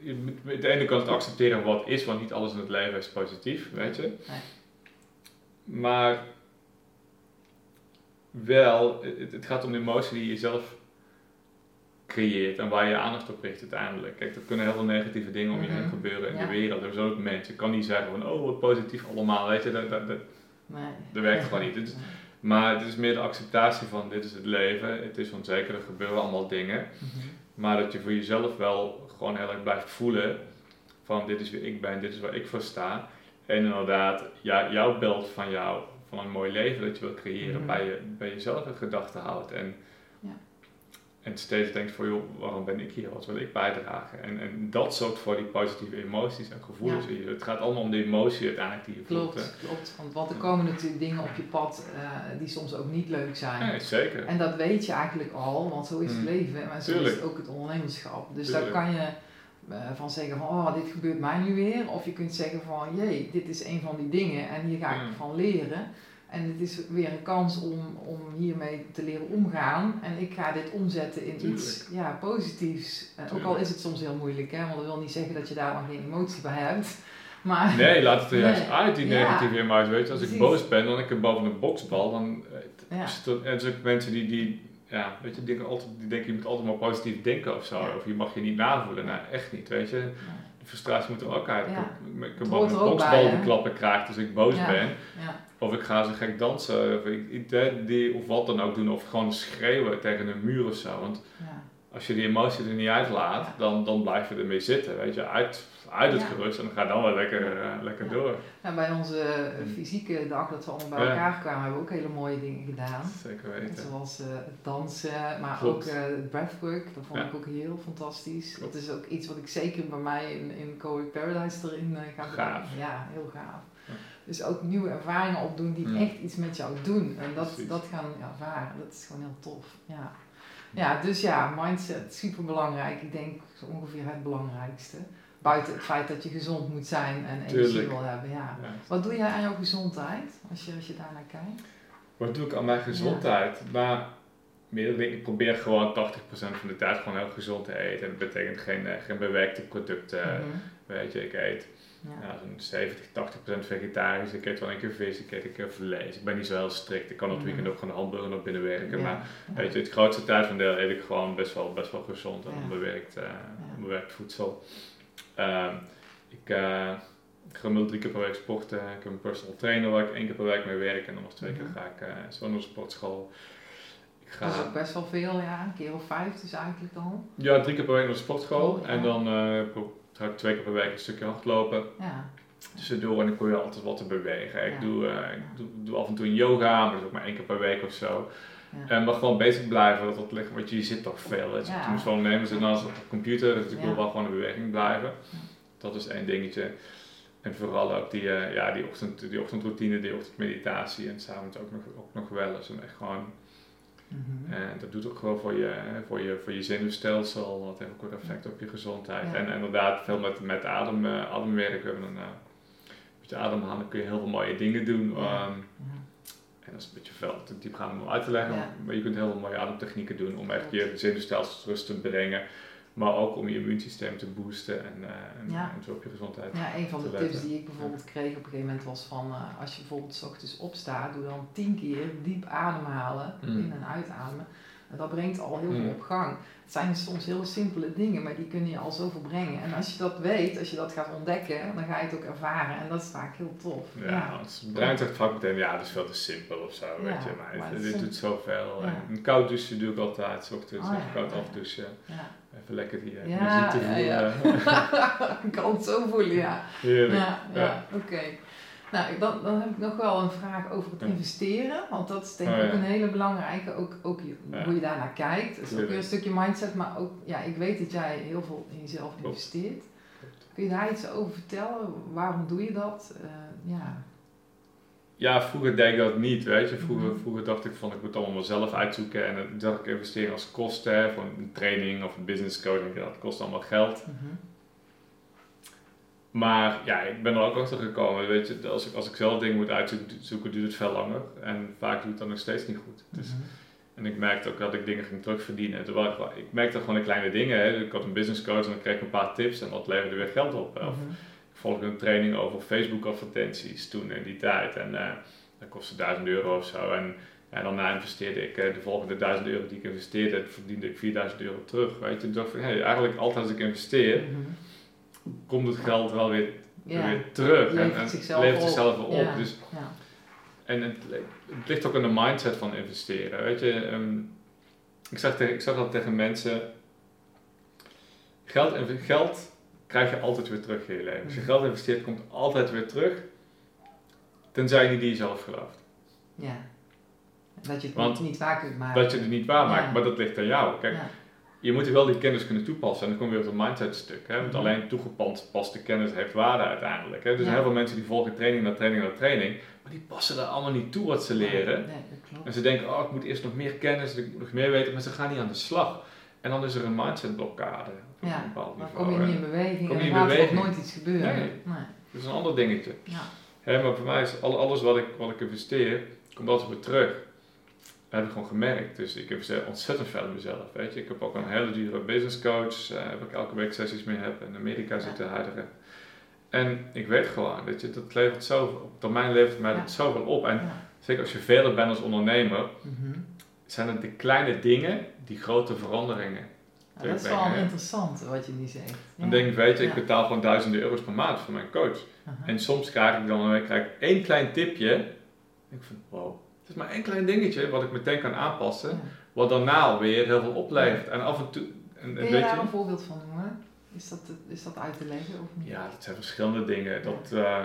Speaker 2: je moet aan de ene kant het accepteren wat is, want niet alles in het leven is positief, weet je.
Speaker 1: Nee.
Speaker 2: Maar wel, het, het gaat om de emotie die je zelf creëert en waar je aandacht op richt uiteindelijk. Kijk, er kunnen heel veel negatieve dingen om je heen
Speaker 1: Mhm.
Speaker 2: gebeuren in
Speaker 1: Ja.
Speaker 2: de wereld. Er zijn ook mensen, ik kan niet zeggen van, oh wat positief allemaal, weet je. Dat, dat, dat,
Speaker 1: Nee.
Speaker 2: dat werkt gewoon niet. Is- maar het is meer de acceptatie van dit is het leven, het is onzeker, er gebeuren allemaal dingen.
Speaker 1: Mhm.
Speaker 2: Maar dat je voor jezelf wel gewoon heel erg blijft voelen van dit is wie ik ben, dit is waar ik voor sta. En inderdaad, ja, jouw beeld van jou, van een mooi leven dat je wilt creëren,
Speaker 1: Mhm.
Speaker 2: bij, je, bij jezelf in gedachten houdt. En. En steeds denkt van joh, waarom ben ik hier, wat wil ik bijdragen? En, en dat zorgt voor die positieve emoties en gevoelens.
Speaker 1: Ja.
Speaker 2: Het gaat allemaal om de emotie uiteindelijk die je voelt. hè.
Speaker 1: Klopt, klopt. Want, want er komen natuurlijk dingen op je pad eh, die soms ook niet leuk zijn.
Speaker 2: Ja, zeker.
Speaker 1: En dat weet je eigenlijk al, want zo is het
Speaker 2: Mm.
Speaker 1: leven. Maar zo
Speaker 2: Tuurlijk.
Speaker 1: is het ook het ondernemerschap. Dus
Speaker 2: Tuurlijk.
Speaker 1: daar kan je eh, van zeggen van, oh, dit gebeurt mij nu weer. Of je kunt zeggen van, jee, dit is een van die dingen en hier ga ik
Speaker 2: Mm.
Speaker 1: van leren. En het is weer een kans om, om hiermee te leren omgaan. En ik ga dit omzetten in iets ja, positiefs. Eh, ook al is het soms heel moeilijk, hè, want dat wil niet zeggen dat je daar dan geen emotie bij hebt. Maar
Speaker 2: Nee, laat het er juist
Speaker 1: Nee.
Speaker 2: uit, die
Speaker 1: Ja.
Speaker 2: negatieve emotie. Weet je, als ik
Speaker 1: Precies.
Speaker 2: boos ben, dan ik er boven een boksbal, dan eh,
Speaker 1: ja,
Speaker 2: en er zijn ook mensen die, die, ja, weet je, denken altijd, die denken je moet altijd maar positief denken of zo.
Speaker 1: Ja.
Speaker 2: Of je mag je niet navoelen. Nou, echt niet, weet je. De frustratie moet er ook uit.
Speaker 1: Ja.
Speaker 2: Ik heb- Ik
Speaker 1: Het
Speaker 2: boven een boksbal
Speaker 1: bij,
Speaker 2: klappen krijgt als ik boos
Speaker 1: Ja.
Speaker 2: ben. Of ik ga zo gek dansen, of, ik, die, of wat dan ook doen. Of gewoon schreeuwen tegen een muur of zo. Want
Speaker 1: ja.
Speaker 2: als je die emotie er niet uitlaat,
Speaker 1: Ja.
Speaker 2: dan, dan blijf je ermee zitten. Weet je, uit, uit het
Speaker 1: Ja.
Speaker 2: gerust en dan ga dan wel lekker, eh, lekker door.
Speaker 1: Nou, bij onze eh, fysieke dag dat we allemaal bij elkaar kwamen, hebben we ook hele mooie dingen gedaan.
Speaker 2: Zeker weten.
Speaker 1: Zoals het dansen, maar
Speaker 2: Klopt.
Speaker 1: ook het breathwork. Dat vond ik ook heel fantastisch.
Speaker 2: Klopt.
Speaker 1: Dat is ook iets wat ik zeker bij mij in, in Cowork Paradise erin ga
Speaker 2: Gaaf.
Speaker 1: doen. Ja, heel gaaf.
Speaker 2: Ja.
Speaker 1: Dus ook nieuwe ervaringen opdoen die
Speaker 2: Mm.
Speaker 1: echt iets met jou doen. En dat,
Speaker 2: Precies.
Speaker 1: dat gaan ervaren. Dat is gewoon heel tof. Ja. ja, dus ja, mindset, super belangrijk. Ik denk zo ongeveer het belangrijkste. Buiten het feit dat je gezond moet zijn en energie
Speaker 2: Tuurlijk.
Speaker 1: wil hebben. Ja.
Speaker 2: Ja.
Speaker 1: Wat doe jij aan jouw gezondheid als je, als je daarnaar kijkt?
Speaker 2: Wat doe ik aan mijn gezondheid? Maar meer, dan- ik probeer gewoon 80% van de tijd gewoon heel gezond te eten. En dat betekent geen, eh, geen bewerkte producten.
Speaker 1: Mhm.
Speaker 2: Weet je, ik eet
Speaker 1: ja.
Speaker 2: ja, zo'n 70, 80% vegetarisch. Ik eet wel een keer vis, ik eet een keer vlees. Ik ben niet zo heel strikt. Ik kan op het
Speaker 1: Mhm.
Speaker 2: weekend ook gewoon hamburger nog binnen werken.
Speaker 1: Ja.
Speaker 2: Maar weet je, het grootste tijd van deel eet ik gewoon best wel, best wel gezond en onbewerkt, onbewerkt voedsel. Ehm, ik eh, ik ga gemiddeld drie keer per week sporten. Ik heb een personal trainer waar ik één keer per week mee werk. En dan nog twee
Speaker 1: Mhm.
Speaker 2: keer ga ik eh, zo naar de sportschool. Ik ga
Speaker 1: Dat is ook best wel veel, ja. Een keer of vijf dus eigenlijk al.
Speaker 2: ja, drie keer per week naar de sportschool.
Speaker 1: Oh, ja.
Speaker 2: En dan ga ik twee keer per week een stukje hardlopen.
Speaker 1: Ja.
Speaker 2: tussendoor en ik probeer altijd wat te bewegen. Ik,
Speaker 1: Ja.
Speaker 2: doe, eh, ik doe, doe af en toe een yoga, maar dat is ook maar één keer per week of zo.
Speaker 1: Ja.
Speaker 2: En maar gewoon bezig blijven, dat dat ligt, want je zit toch veel. je.
Speaker 1: Ja.
Speaker 2: Toen gewoon nemen ze naast op de computer, dus ik wil wel gewoon in beweging blijven. Dat is één dingetje. En vooral ook die, eh, ja, die, ochtend, die ochtendroutine, die ochtendmeditatie en s'avonds ook nog, ook nog wel eens. En echt gewoon,
Speaker 1: Mhm.
Speaker 2: en dat doet ook gewoon voor je, voor je, voor je zenuwstelsel, dat heeft ook een effect op je gezondheid.
Speaker 1: Ja.
Speaker 2: En inderdaad, veel met, met adem, eh, ademwerk. We hebben eh, met je ademhalen kun je heel veel mooie dingen doen.
Speaker 1: Ja.
Speaker 2: Ehm, en dat is een beetje veel te diepgaand om uit te leggen, maar je kunt heel veel mooie ademtechnieken doen om echt je zenuwstelsel tot rust te brengen. Maar ook om je immuunsysteem te boosten en, eh, en,
Speaker 1: Ja.
Speaker 2: en zo op je gezondheid.
Speaker 1: Ja, een van de tips die ik bijvoorbeeld kreeg op een gegeven moment was van eh, als je bijvoorbeeld 's ochtends opstaat, doe dan tien keer diep ademhalen,
Speaker 2: Mm.
Speaker 1: in- en uitademen. En dat brengt al heel
Speaker 2: Mm.
Speaker 1: veel op gang. Het zijn soms heel simpele dingen, maar die kunnen je al zoveel brengen. En als je dat weet, als je dat gaat ontdekken, dan ga je het ook ervaren. En dat is vaak heel tof.
Speaker 2: Ja, het brein zegt vaak meteen, ja, dat is veel te simpel of zo, weet je. Maar,
Speaker 1: maar
Speaker 2: het-
Speaker 1: het
Speaker 2: dit doet zoveel.
Speaker 1: Ja.
Speaker 2: En koud douchen doe ik altijd, 's ochtends,
Speaker 1: Oh,
Speaker 2: koud afdouchen.
Speaker 1: Ja.
Speaker 2: Even lekker die eh,
Speaker 1: Ja,
Speaker 2: te
Speaker 1: ja,
Speaker 2: voelen.
Speaker 1: ja. <laughs> ik kan het zo voelen, ja.
Speaker 2: Heerlijk.
Speaker 1: Ja, ja,
Speaker 2: Ja.
Speaker 1: oké. Nou, dan, dan heb ik nog wel een vraag over het
Speaker 2: Ja.
Speaker 1: investeren. Want dat is denk ik
Speaker 2: Oh,
Speaker 1: ook
Speaker 2: ja.
Speaker 1: een hele belangrijke, ook, ook je-
Speaker 2: Ja.
Speaker 1: hoe je daarnaar kijkt. Dat is ook weer een stukje mindset, maar ook, ja, ik weet dat jij heel veel in jezelf
Speaker 2: Klopt.
Speaker 1: investeert. Kun je daar iets over vertellen? Waarom doe je dat? Eh, ja.
Speaker 2: Ja, vroeger deed ik dat niet, weet je. Vroeger,
Speaker 1: Mhm.
Speaker 2: vroeger dacht ik van, ik moet het allemaal zelf uitzoeken. En dan dacht ik investeren als kosten, voor een training of een business coaching, dat kost allemaal geld.
Speaker 1: Mhm.
Speaker 2: Maar ja, ik ben er ook achter gekomen, weet je. Als ik, als ik zelf dingen moet uitzoeken, duurt het veel langer. En vaak doe ik het dan nog steeds niet goed. Dus,
Speaker 1: Mhm.
Speaker 2: en ik merkte ook dat ik dingen ging terugverdienen. Terwijl ik, ik merkte gewoon de kleine dingen. Hè. Ik had een business coach en dan kreeg ik een paar tips en dat leverde weer geld op. Of volgde een training over Facebook advertenties toen in die tijd. En eh, dat kostte 1000 euro of zo. En ja, daarna investeerde ik eh, de volgende 1000 euro die ik investeerde, verdiende ik 4000 euro terug. Weet je, toen dacht ik van, hey, eigenlijk altijd als ik investeer,
Speaker 1: Mhm.
Speaker 2: komt het geld wel weer,
Speaker 1: Ja.
Speaker 2: weer terug.
Speaker 1: Levert
Speaker 2: en, en
Speaker 1: zichzelf
Speaker 2: levert
Speaker 1: op.
Speaker 2: zichzelf weer op.
Speaker 1: Ja.
Speaker 2: Dus,
Speaker 1: Ja.
Speaker 2: en het, het ligt ook in de mindset van investeren. Weet je, ehm, ik, zeg tegen, ik zeg altijd tegen mensen, geld, en geld krijg je altijd weer terug in je leven. Als je geld investeert, komt altijd weer terug. Tenzij je niet in jezelf gelooft.
Speaker 1: ja. Dat je het
Speaker 2: Want
Speaker 1: niet, waar kunt maken.
Speaker 2: Dat je het niet waar maakt,
Speaker 1: Ja.
Speaker 2: maar dat ligt aan jou. Kijk,
Speaker 1: Ja.
Speaker 2: je moet wel die kennis kunnen toepassen. En dan kom je weer op het mindset stuk. Hè? Want alleen toegepaste kennis heeft waarde uiteindelijk. Hè? Er zijn
Speaker 1: Ja.
Speaker 2: heel veel mensen die volgen training na training na training. Maar die passen er allemaal niet toe wat ze leren.
Speaker 1: Nee, dat klopt.
Speaker 2: En ze denken, oh ik moet eerst nog meer kennis, ik moet nog meer weten. Maar ze gaan niet aan de slag. En dan is er een mindset blokkade. Op
Speaker 1: Ja,
Speaker 2: een bepaald niveau.
Speaker 1: kom je niet in beweging
Speaker 2: Kom
Speaker 1: en
Speaker 2: je in
Speaker 1: er
Speaker 2: beweging.
Speaker 1: nooit iets gebeuren.
Speaker 2: Nee. Dat is een ander dingetje.
Speaker 1: Ja.
Speaker 2: Hè, maar voor mij is al- alles wat ik, wat ik investeer, komt altijd weer terug. Dat heb ik gewoon gemerkt. Dus ik investeer ontzettend veel in mezelf. Weet je. Ik heb ook een hele dure business coach, eh, waar ik elke week sessies mee heb. In Amerika zit de huidige. En ik weet gewoon, weet je, dat levert zo, op termijn levert mij dat zoveel op. En zeker als je verder bent als ondernemer,
Speaker 1: Mhm.
Speaker 2: Zijn het de kleine dingen die grote veranderingen.
Speaker 1: Ja, dat is wel
Speaker 2: brengen,
Speaker 1: interessant wat je nu zegt.
Speaker 2: Dan denk ik, weet je, ik betaal gewoon duizenden euro's per maand voor mijn coach. En soms krijg ik dan eh, krijg ik één klein tipje. En ik van, wow, het is maar één klein dingetje wat ik meteen kan aanpassen.
Speaker 1: Ja.
Speaker 2: Wat daarna alweer heel veel oplevert. En af en toe, en,
Speaker 1: Kun je daar een voorbeeld van noemen? Is dat, is dat uit te leggen of niet?
Speaker 2: ja, dat zijn verschillende dingen. Dat, eh,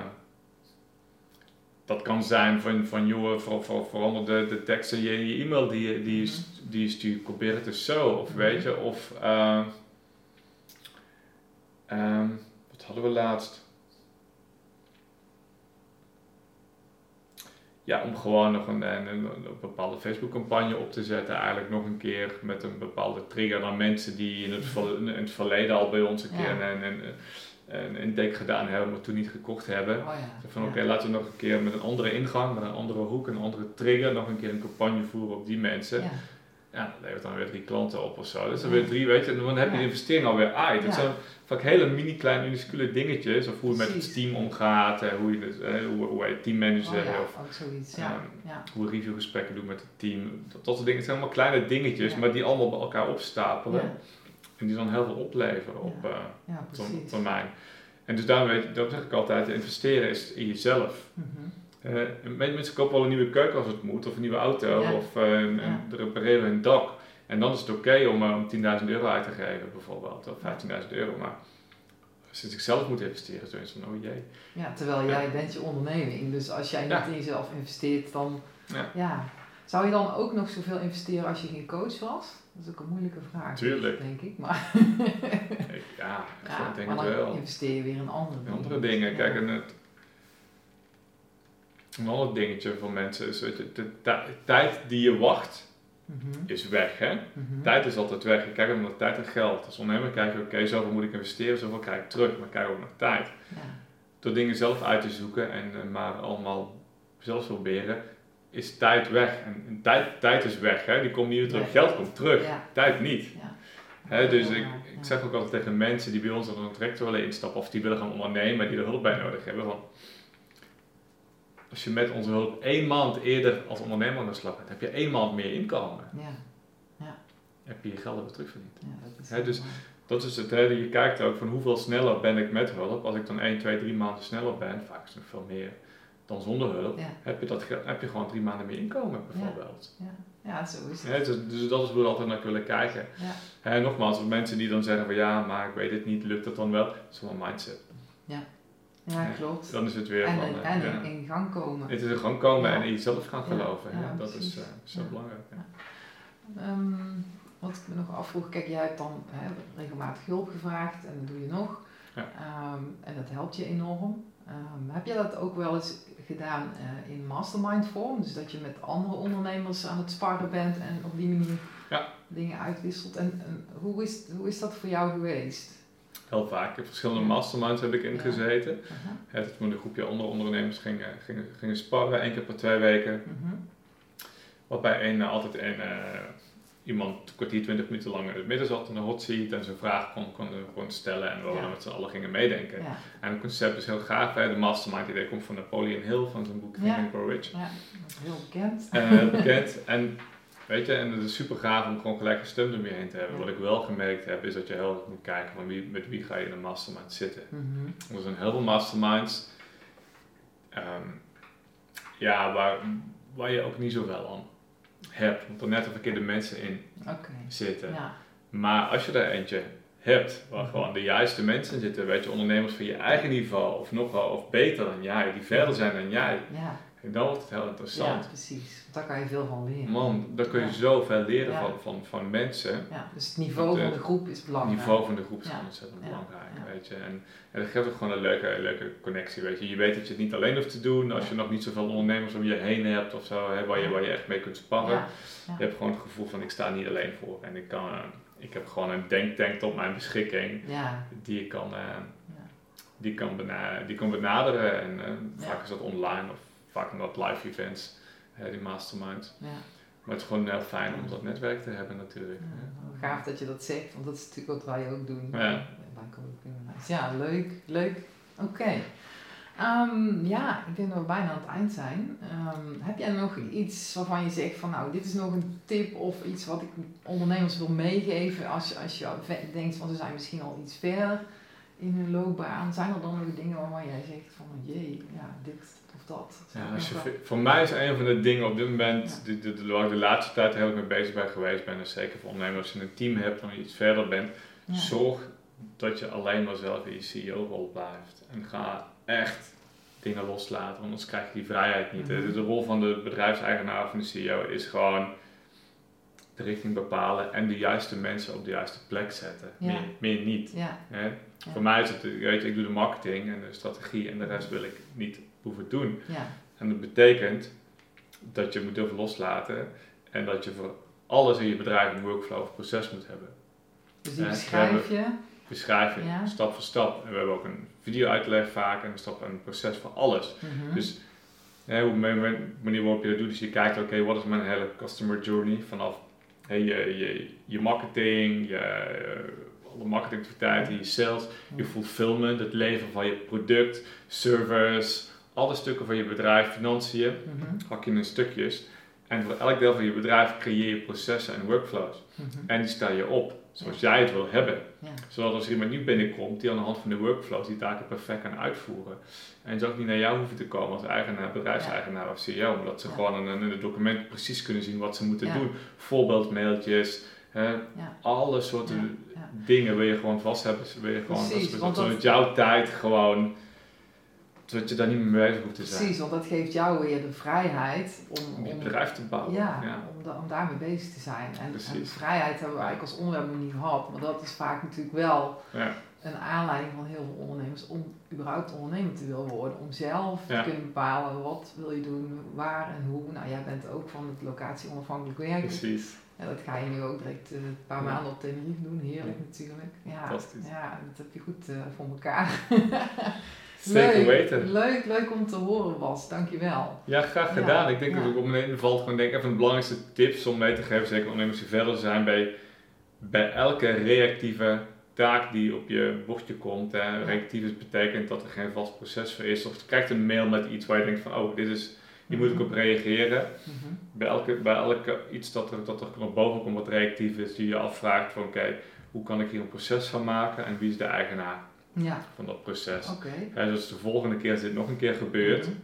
Speaker 2: dat kan zijn van, van joh, ver, ver, verander de, de teksten in je, je e-mail die, die, je st- die je stuurt. Probeer het dus zo. Of
Speaker 1: Mhm.
Speaker 2: weet je, of eh, ehm, wat hadden we laatst? Ja, om gewoon nog een, een, een, een bepaalde Facebook-campagne op te zetten. Eigenlijk nog een keer met een bepaalde trigger naar mensen die in het, ver- in het verleden al bij ons een keer
Speaker 1: Ja.
Speaker 2: een, een, een intake gedaan hebben, maar toen niet gekocht hebben.
Speaker 1: Oh ja.
Speaker 2: Van oké, laten we nog een keer met een andere ingang, met een andere hoek, een andere trigger, nog een keer een campagne voeren op die mensen.
Speaker 1: Ja.
Speaker 2: Ja, dat levert dan weer drie klanten op of zo. Dus dan weer drie, weet je, en dan heb je de investering alweer uit. Het zijn vaak hele mini kleine minuscule dingetjes, of hoe je met het team omgaat, hoe je, het, hoe, hoe je teammanager,
Speaker 1: Oh ja,
Speaker 2: of
Speaker 1: ook zoiets. Ja. ja.
Speaker 2: hoe reviewgesprekken doet met het team. Dat, dat soort dingen het zijn allemaal kleine dingetjes, maar die allemaal bij elkaar opstapelen. En die dan heel veel opleveren op,
Speaker 1: precies.
Speaker 2: termijn. En dus daarom, weet, daarom zeg ik altijd, investeren is in jezelf. En mensen kopen wel een nieuwe keuken als het moet, of een nieuwe auto,
Speaker 1: Ja.
Speaker 2: of een,
Speaker 1: Ja.
Speaker 2: een, repareren hun dak. En dan is het oké om, eh, om 10.000 euro uit te geven, bijvoorbeeld, of 15.000 euro. Maar als je zichzelf moet investeren, zo is het van, oh jee.
Speaker 1: Ja, terwijl jij bent je onderneming. Dus als jij niet in jezelf investeert, dan...
Speaker 2: Ja.
Speaker 1: Ja. Zou je dan ook nog zoveel investeren als je geen coach was? Dat is ook een moeilijke vraag.
Speaker 2: Tuurlijk.
Speaker 1: Denk ik. Maar, <laughs>
Speaker 2: Ik- ja, ik
Speaker 1: ja,
Speaker 2: denk
Speaker 1: maar
Speaker 2: het
Speaker 1: dan
Speaker 2: wel.
Speaker 1: investeer je weer in andere
Speaker 2: En
Speaker 1: dingen.
Speaker 2: andere dingen,
Speaker 1: Ja.
Speaker 2: kijk, en het, een ander dingetje voor mensen is, weet je, de ti- tijd die je wacht,
Speaker 1: Mhm.
Speaker 2: is weg, hè.
Speaker 1: Mhm.
Speaker 2: Tijd is altijd weg. Je kijkt ook naar tijd en geld. Als ondernemer kijk je, oké, zoveel moet ik investeren, zoveel krijg ik terug, maar kijk ook naar tijd.
Speaker 1: Ja.
Speaker 2: Door dingen zelf uit te zoeken en eh, maar allemaal zelf proberen, is tijd weg. En, en tijd, tijd is weg, hè? die komt niet weer terug. Geld komt terug,
Speaker 1: Ja.
Speaker 2: tijd niet.
Speaker 1: Ja.
Speaker 2: Hè, dus
Speaker 1: Ja,
Speaker 2: ik,
Speaker 1: ja.
Speaker 2: ik zeg ook altijd tegen mensen die bij ons dan een traject willen instappen of die willen gaan ondernemen, die er hulp bij nodig hebben. Van, als je met onze hulp één maand eerder als ondernemer aan de slag gaat, heb je één maand meer inkomen.
Speaker 1: Ja.
Speaker 2: Heb je je geld weer terugverdiend.
Speaker 1: Ja, dat
Speaker 2: dus Dat is het, hè. je kijkt ook van hoeveel sneller ben ik met hulp. Als ik dan 1, 2, 3 maanden sneller ben, vaak is het nog veel meer dan zonder hulp,
Speaker 1: Ja.
Speaker 2: heb, je dat, heb je gewoon drie maanden meer inkomen bijvoorbeeld.
Speaker 1: ja, zo is het.
Speaker 2: Dus, dus dat is hoe we altijd naar willen kijken.
Speaker 1: Ja.
Speaker 2: En nogmaals, voor mensen die dan zeggen van ja, maar ik weet het niet, lukt het dan wel? Dat is wel een mindset.
Speaker 1: Ja,
Speaker 2: Ja.
Speaker 1: klopt.
Speaker 2: Dan is het weer
Speaker 1: En,
Speaker 2: van,
Speaker 1: in-
Speaker 2: eh,
Speaker 1: en
Speaker 2: ja,
Speaker 1: in, in gang komen.
Speaker 2: het is er gewoon komen
Speaker 1: Ja.
Speaker 2: en in jezelf gaan
Speaker 1: Ja.
Speaker 2: geloven.
Speaker 1: Ja,
Speaker 2: Ja, dat is
Speaker 1: precies.
Speaker 2: eh, zo
Speaker 1: Ja.
Speaker 2: belangrijk. ja.
Speaker 1: Ehm, wat ik me nog afvroeg, kijk, jij hebt dan hè, regelmatig hulp gevraagd en dat doe je nog.
Speaker 2: Ja.
Speaker 1: Ehm, en dat helpt je enorm. Ehm, heb je dat ook wel eens gedaan eh, in mastermind vorm? Dus dat je met andere ondernemers aan het sparren bent en op die manier
Speaker 2: Ja.
Speaker 1: dingen uitwisselt. En, en hoe, is, hoe is dat voor jou geweest?
Speaker 2: Heel vaak. In verschillende
Speaker 1: Ja.
Speaker 2: masterminds heb ik ingezeten. Dat we met een groepje andere ondernemers gingen, gingen, gingen sparren, één keer per twee weken.
Speaker 1: Mhm.
Speaker 2: Waarbij een, eh, altijd een, eh, iemand een kwartier, twintig minuten lang in het midden zat in de hot seat en zijn vraag kon, kon gewoon stellen en we
Speaker 1: Ja.
Speaker 2: met z'n allen gingen meedenken.
Speaker 1: Ja,
Speaker 2: En het concept is heel gaaf. Hè? De mastermind idee komt van Napoleon Hill van zijn boek Think and Grow Rich.
Speaker 1: ja, heel bekend.
Speaker 2: En heel <laughs> bekend. En weet je, en het is super gaaf om gewoon gelijk een stem je heen te hebben.
Speaker 1: Ja.
Speaker 2: Wat ik wel gemerkt heb, is dat je heel erg moet kijken van wie, met wie ga je in een mastermind zitten.
Speaker 1: Mhm.
Speaker 2: Er zijn heel veel masterminds. ehm, ja, waar, waar je ook niet zoveel aan hebt. Want er net de verkeerde mensen in zitten.
Speaker 1: ja.
Speaker 2: Maar als je er eentje hebt, waar gewoon de juiste mensen zitten, weet je, ondernemers van je eigen niveau, of nog wel, of beter dan jij, die verder zijn dan jij,
Speaker 1: Ja,
Speaker 2: en dan wordt het heel
Speaker 1: ja,
Speaker 2: interessant.
Speaker 1: precies. Want daar kan je veel van leren.
Speaker 2: Man, daar kun je
Speaker 1: Ja.
Speaker 2: zoveel leren
Speaker 1: Ja.
Speaker 2: van, van, van mensen.
Speaker 1: Ja, dus het niveau van de groep is
Speaker 2: Het
Speaker 1: belangrijk.
Speaker 2: niveau van de groep is
Speaker 1: Ja.
Speaker 2: ontzettend
Speaker 1: Ja.
Speaker 2: belangrijk,
Speaker 1: Ja.
Speaker 2: weet je. En, en dat geeft ook gewoon een leuke, leuke connectie, weet je. Je weet dat je het niet alleen hoeft te doen, als je nog niet zoveel ondernemers om je heen hebt of zo, hè, waar, je, waar je echt mee kunt sparren.
Speaker 1: Ja,
Speaker 2: Je hebt gewoon het gevoel van ik sta niet alleen voor en ik kan... eh, ik heb gewoon een denktank tot mijn beschikking
Speaker 1: ja,
Speaker 2: die ik kan, eh,
Speaker 1: Ja.
Speaker 2: die kan, bena die kan benaderen. En eh,
Speaker 1: Ja.
Speaker 2: vaak is dat online of vaak wat live events, hè, die mastermind.
Speaker 1: ja.
Speaker 2: Maar het is gewoon heel fijn om dat netwerk te hebben natuurlijk.
Speaker 1: Ja, Gaaf dat je dat zegt, want dat is natuurlijk wat wij ook doen.
Speaker 2: Ja.
Speaker 1: Ja, leuk, leuk. Oké. Ehm, ja, ik denk dat we bijna aan het eind zijn. Ehm, heb jij nog iets waarvan je zegt van nou, dit is nog een tip of iets wat ik ondernemers wil meegeven als je, als je denkt van ze zijn misschien al iets verder in hun loopbaan. Zijn er dan nog dingen waarvan jij zegt van jee, ja, dit dat?
Speaker 2: Ja,
Speaker 1: wel-
Speaker 2: voor mij is een van de dingen op dit moment,
Speaker 1: Ja.
Speaker 2: de, de, de, waar ik de laatste tijd heel erg mee bezig ben geweest ben, is zeker voor ondernemers, als je een team hebt en iets verder bent,
Speaker 1: Ja.
Speaker 2: zorg dat je alleen maar zelf in je CEO-rol blijft. En ga echt dingen loslaten, want anders krijg je die vrijheid niet. De, de rol van de bedrijfseigenaar of van de CEO is gewoon de richting bepalen en de juiste mensen op de juiste plek zetten.
Speaker 1: Ja.
Speaker 2: Meer, meer niet.
Speaker 1: Ja?
Speaker 2: Voor mij is het, weet je, ik doe de marketing en de strategie en de rest wil ik niet hoeven doen.
Speaker 1: ja,
Speaker 2: En dat betekent dat je moet durven loslaten en dat je voor alles in je bedrijf een workflow of proces moet hebben.
Speaker 1: dus die
Speaker 2: we
Speaker 1: beschrijf je
Speaker 2: beschrijving,
Speaker 1: Ja.
Speaker 2: stap voor stap. En we hebben ook een video-uitleg vaak en een stap een proces van alles.
Speaker 1: Mhm.
Speaker 2: Dus hè, hoe manier waarop je dat doet, is je kijkt, oké, wat is mijn hele customer journey vanaf hè, je, je, je marketing, je, eh, alle marketingactiviteiten, je sales, je fulfillment, het leveren van je product, service, alle stukken van je bedrijf, financiën,
Speaker 1: Mhm.
Speaker 2: hak je in stukjes. En voor elk deel van je bedrijf creëer je processen en workflows.
Speaker 1: Mhm.
Speaker 2: En die stel je op zoals jij het wil hebben.
Speaker 1: Ja.
Speaker 2: Zodat als er iemand nieuw binnenkomt, die aan de hand van de workflows die taken perfect kan uitvoeren. En ze ook niet naar jou hoeven te komen als eigenaar, bedrijfseigenaar of CEO, maar dat ze
Speaker 1: Ja.
Speaker 2: gewoon in, het document precies kunnen zien wat ze moeten doen. Voorbeeldmailtjes, hè, alle soorten dingen wil je gewoon vast hebben. Wil je gewoon,
Speaker 1: Precies, dat-
Speaker 2: zodat jouw tijd gewoon, zodat je daar niet meer mee bezig hoeft te zijn.
Speaker 1: Precies, want dat geeft jou weer de vrijheid om,
Speaker 2: Om je bedrijf te bouwen.
Speaker 1: ja,
Speaker 2: ja.
Speaker 1: Om, da- om daarmee bezig te zijn. En, en
Speaker 2: Precies.
Speaker 1: vrijheid hebben we eigenlijk als onderwerp nog niet gehad, maar dat is vaak natuurlijk wel
Speaker 2: Ja.
Speaker 1: een aanleiding van heel veel ondernemers om überhaupt ondernemer te willen worden. Om zelf
Speaker 2: Ja.
Speaker 1: te kunnen bepalen wat wil je doen, waar en hoe. Nou, jij bent ook van het locatie onafhankelijk werken.
Speaker 2: Precies.
Speaker 1: Ja, dat ga je nu ook direct eh, een paar
Speaker 2: Ja.
Speaker 1: maanden op Tenerife doen. Heerlijk natuurlijk. Ja,
Speaker 2: Fantastisch.
Speaker 1: ja, dat heb je goed eh, voor elkaar. <laughs>
Speaker 2: Zeker
Speaker 1: leuk,
Speaker 2: weten.
Speaker 1: Leuk, leuk om te horen Bas. Dankjewel.
Speaker 2: Ja, graag
Speaker 1: Ja,
Speaker 2: gedaan. Ik denk
Speaker 1: ja.
Speaker 2: dat ik op mijn valt gewoon denk ik even de belangrijkste tips om mee te geven, zeker ondernemers die verder zijn bij, bij elke reactieve taak die op je bordje komt. Hè. Reactief is betekent dat er geen vast proces voor is. Of je krijgt een mail met iets waar je denkt van oh, dit is, hier moet ik op reageren.
Speaker 1: Mhm.
Speaker 2: Bij elke, bij elke iets dat er, dat er naar boven komt wat reactief is, die je afvraagt van oké, hoe kan ik hier een proces van maken en wie is de eigenaar
Speaker 1: Ja,
Speaker 2: van dat proces.
Speaker 1: oké.
Speaker 2: Hè, dus de volgende keer als dit nog een keer gebeurt,
Speaker 1: Mhm.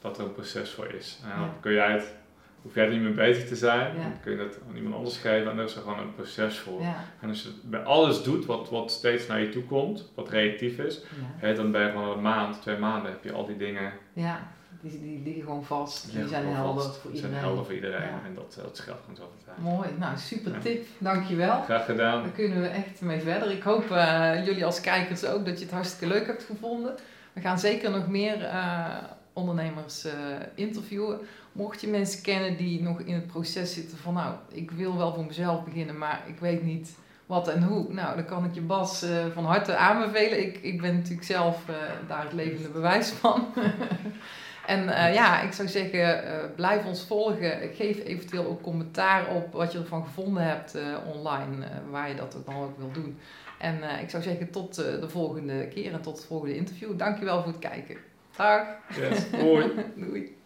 Speaker 2: dat er een proces voor is. En dan
Speaker 1: Ja.
Speaker 2: kun jij het, hoef jij er niet mee bezig te zijn,
Speaker 1: Ja.
Speaker 2: dan kun je dat aan iemand anders geven en daar is er gewoon een proces voor. En als je bij alles doet wat, wat steeds naar je toe komt, wat reactief is, hè, dan ben je gewoon een maand, twee maanden heb je al die dingen
Speaker 1: ja. Die, die liggen gewoon vast. Die zijn helder
Speaker 2: vast.
Speaker 1: voor
Speaker 2: Die zijn
Speaker 1: iedereen.
Speaker 2: helder voor iedereen
Speaker 1: Ja.
Speaker 2: en dat, dat scheelt gewoon tijd.
Speaker 1: Mooi, nou super tip, dankjewel.
Speaker 2: Graag gedaan.
Speaker 1: Daar kunnen we echt mee verder. Ik hoop eh, jullie als kijkers ook dat je het hartstikke leuk hebt gevonden. We gaan zeker nog meer eh, ondernemers eh, interviewen. Mocht je mensen kennen die nog in het proces zitten van nou, ik wil wel voor mezelf beginnen, maar ik weet niet wat en hoe. Nou, dan kan ik je Bas eh, van harte aanbevelen. Ik, ik ben natuurlijk zelf eh, daar het levende bewijs van. <laughs> En eh, ja, ik zou zeggen, eh, blijf ons volgen. Geef eventueel ook commentaar op wat je ervan gevonden hebt eh, online, waar je dat ook dan ook wil doen. En ik zou zeggen, tot de volgende keer en tot het volgende interview. Dankjewel voor het kijken. Dag.
Speaker 2: Yes. <laughs>
Speaker 1: Doei.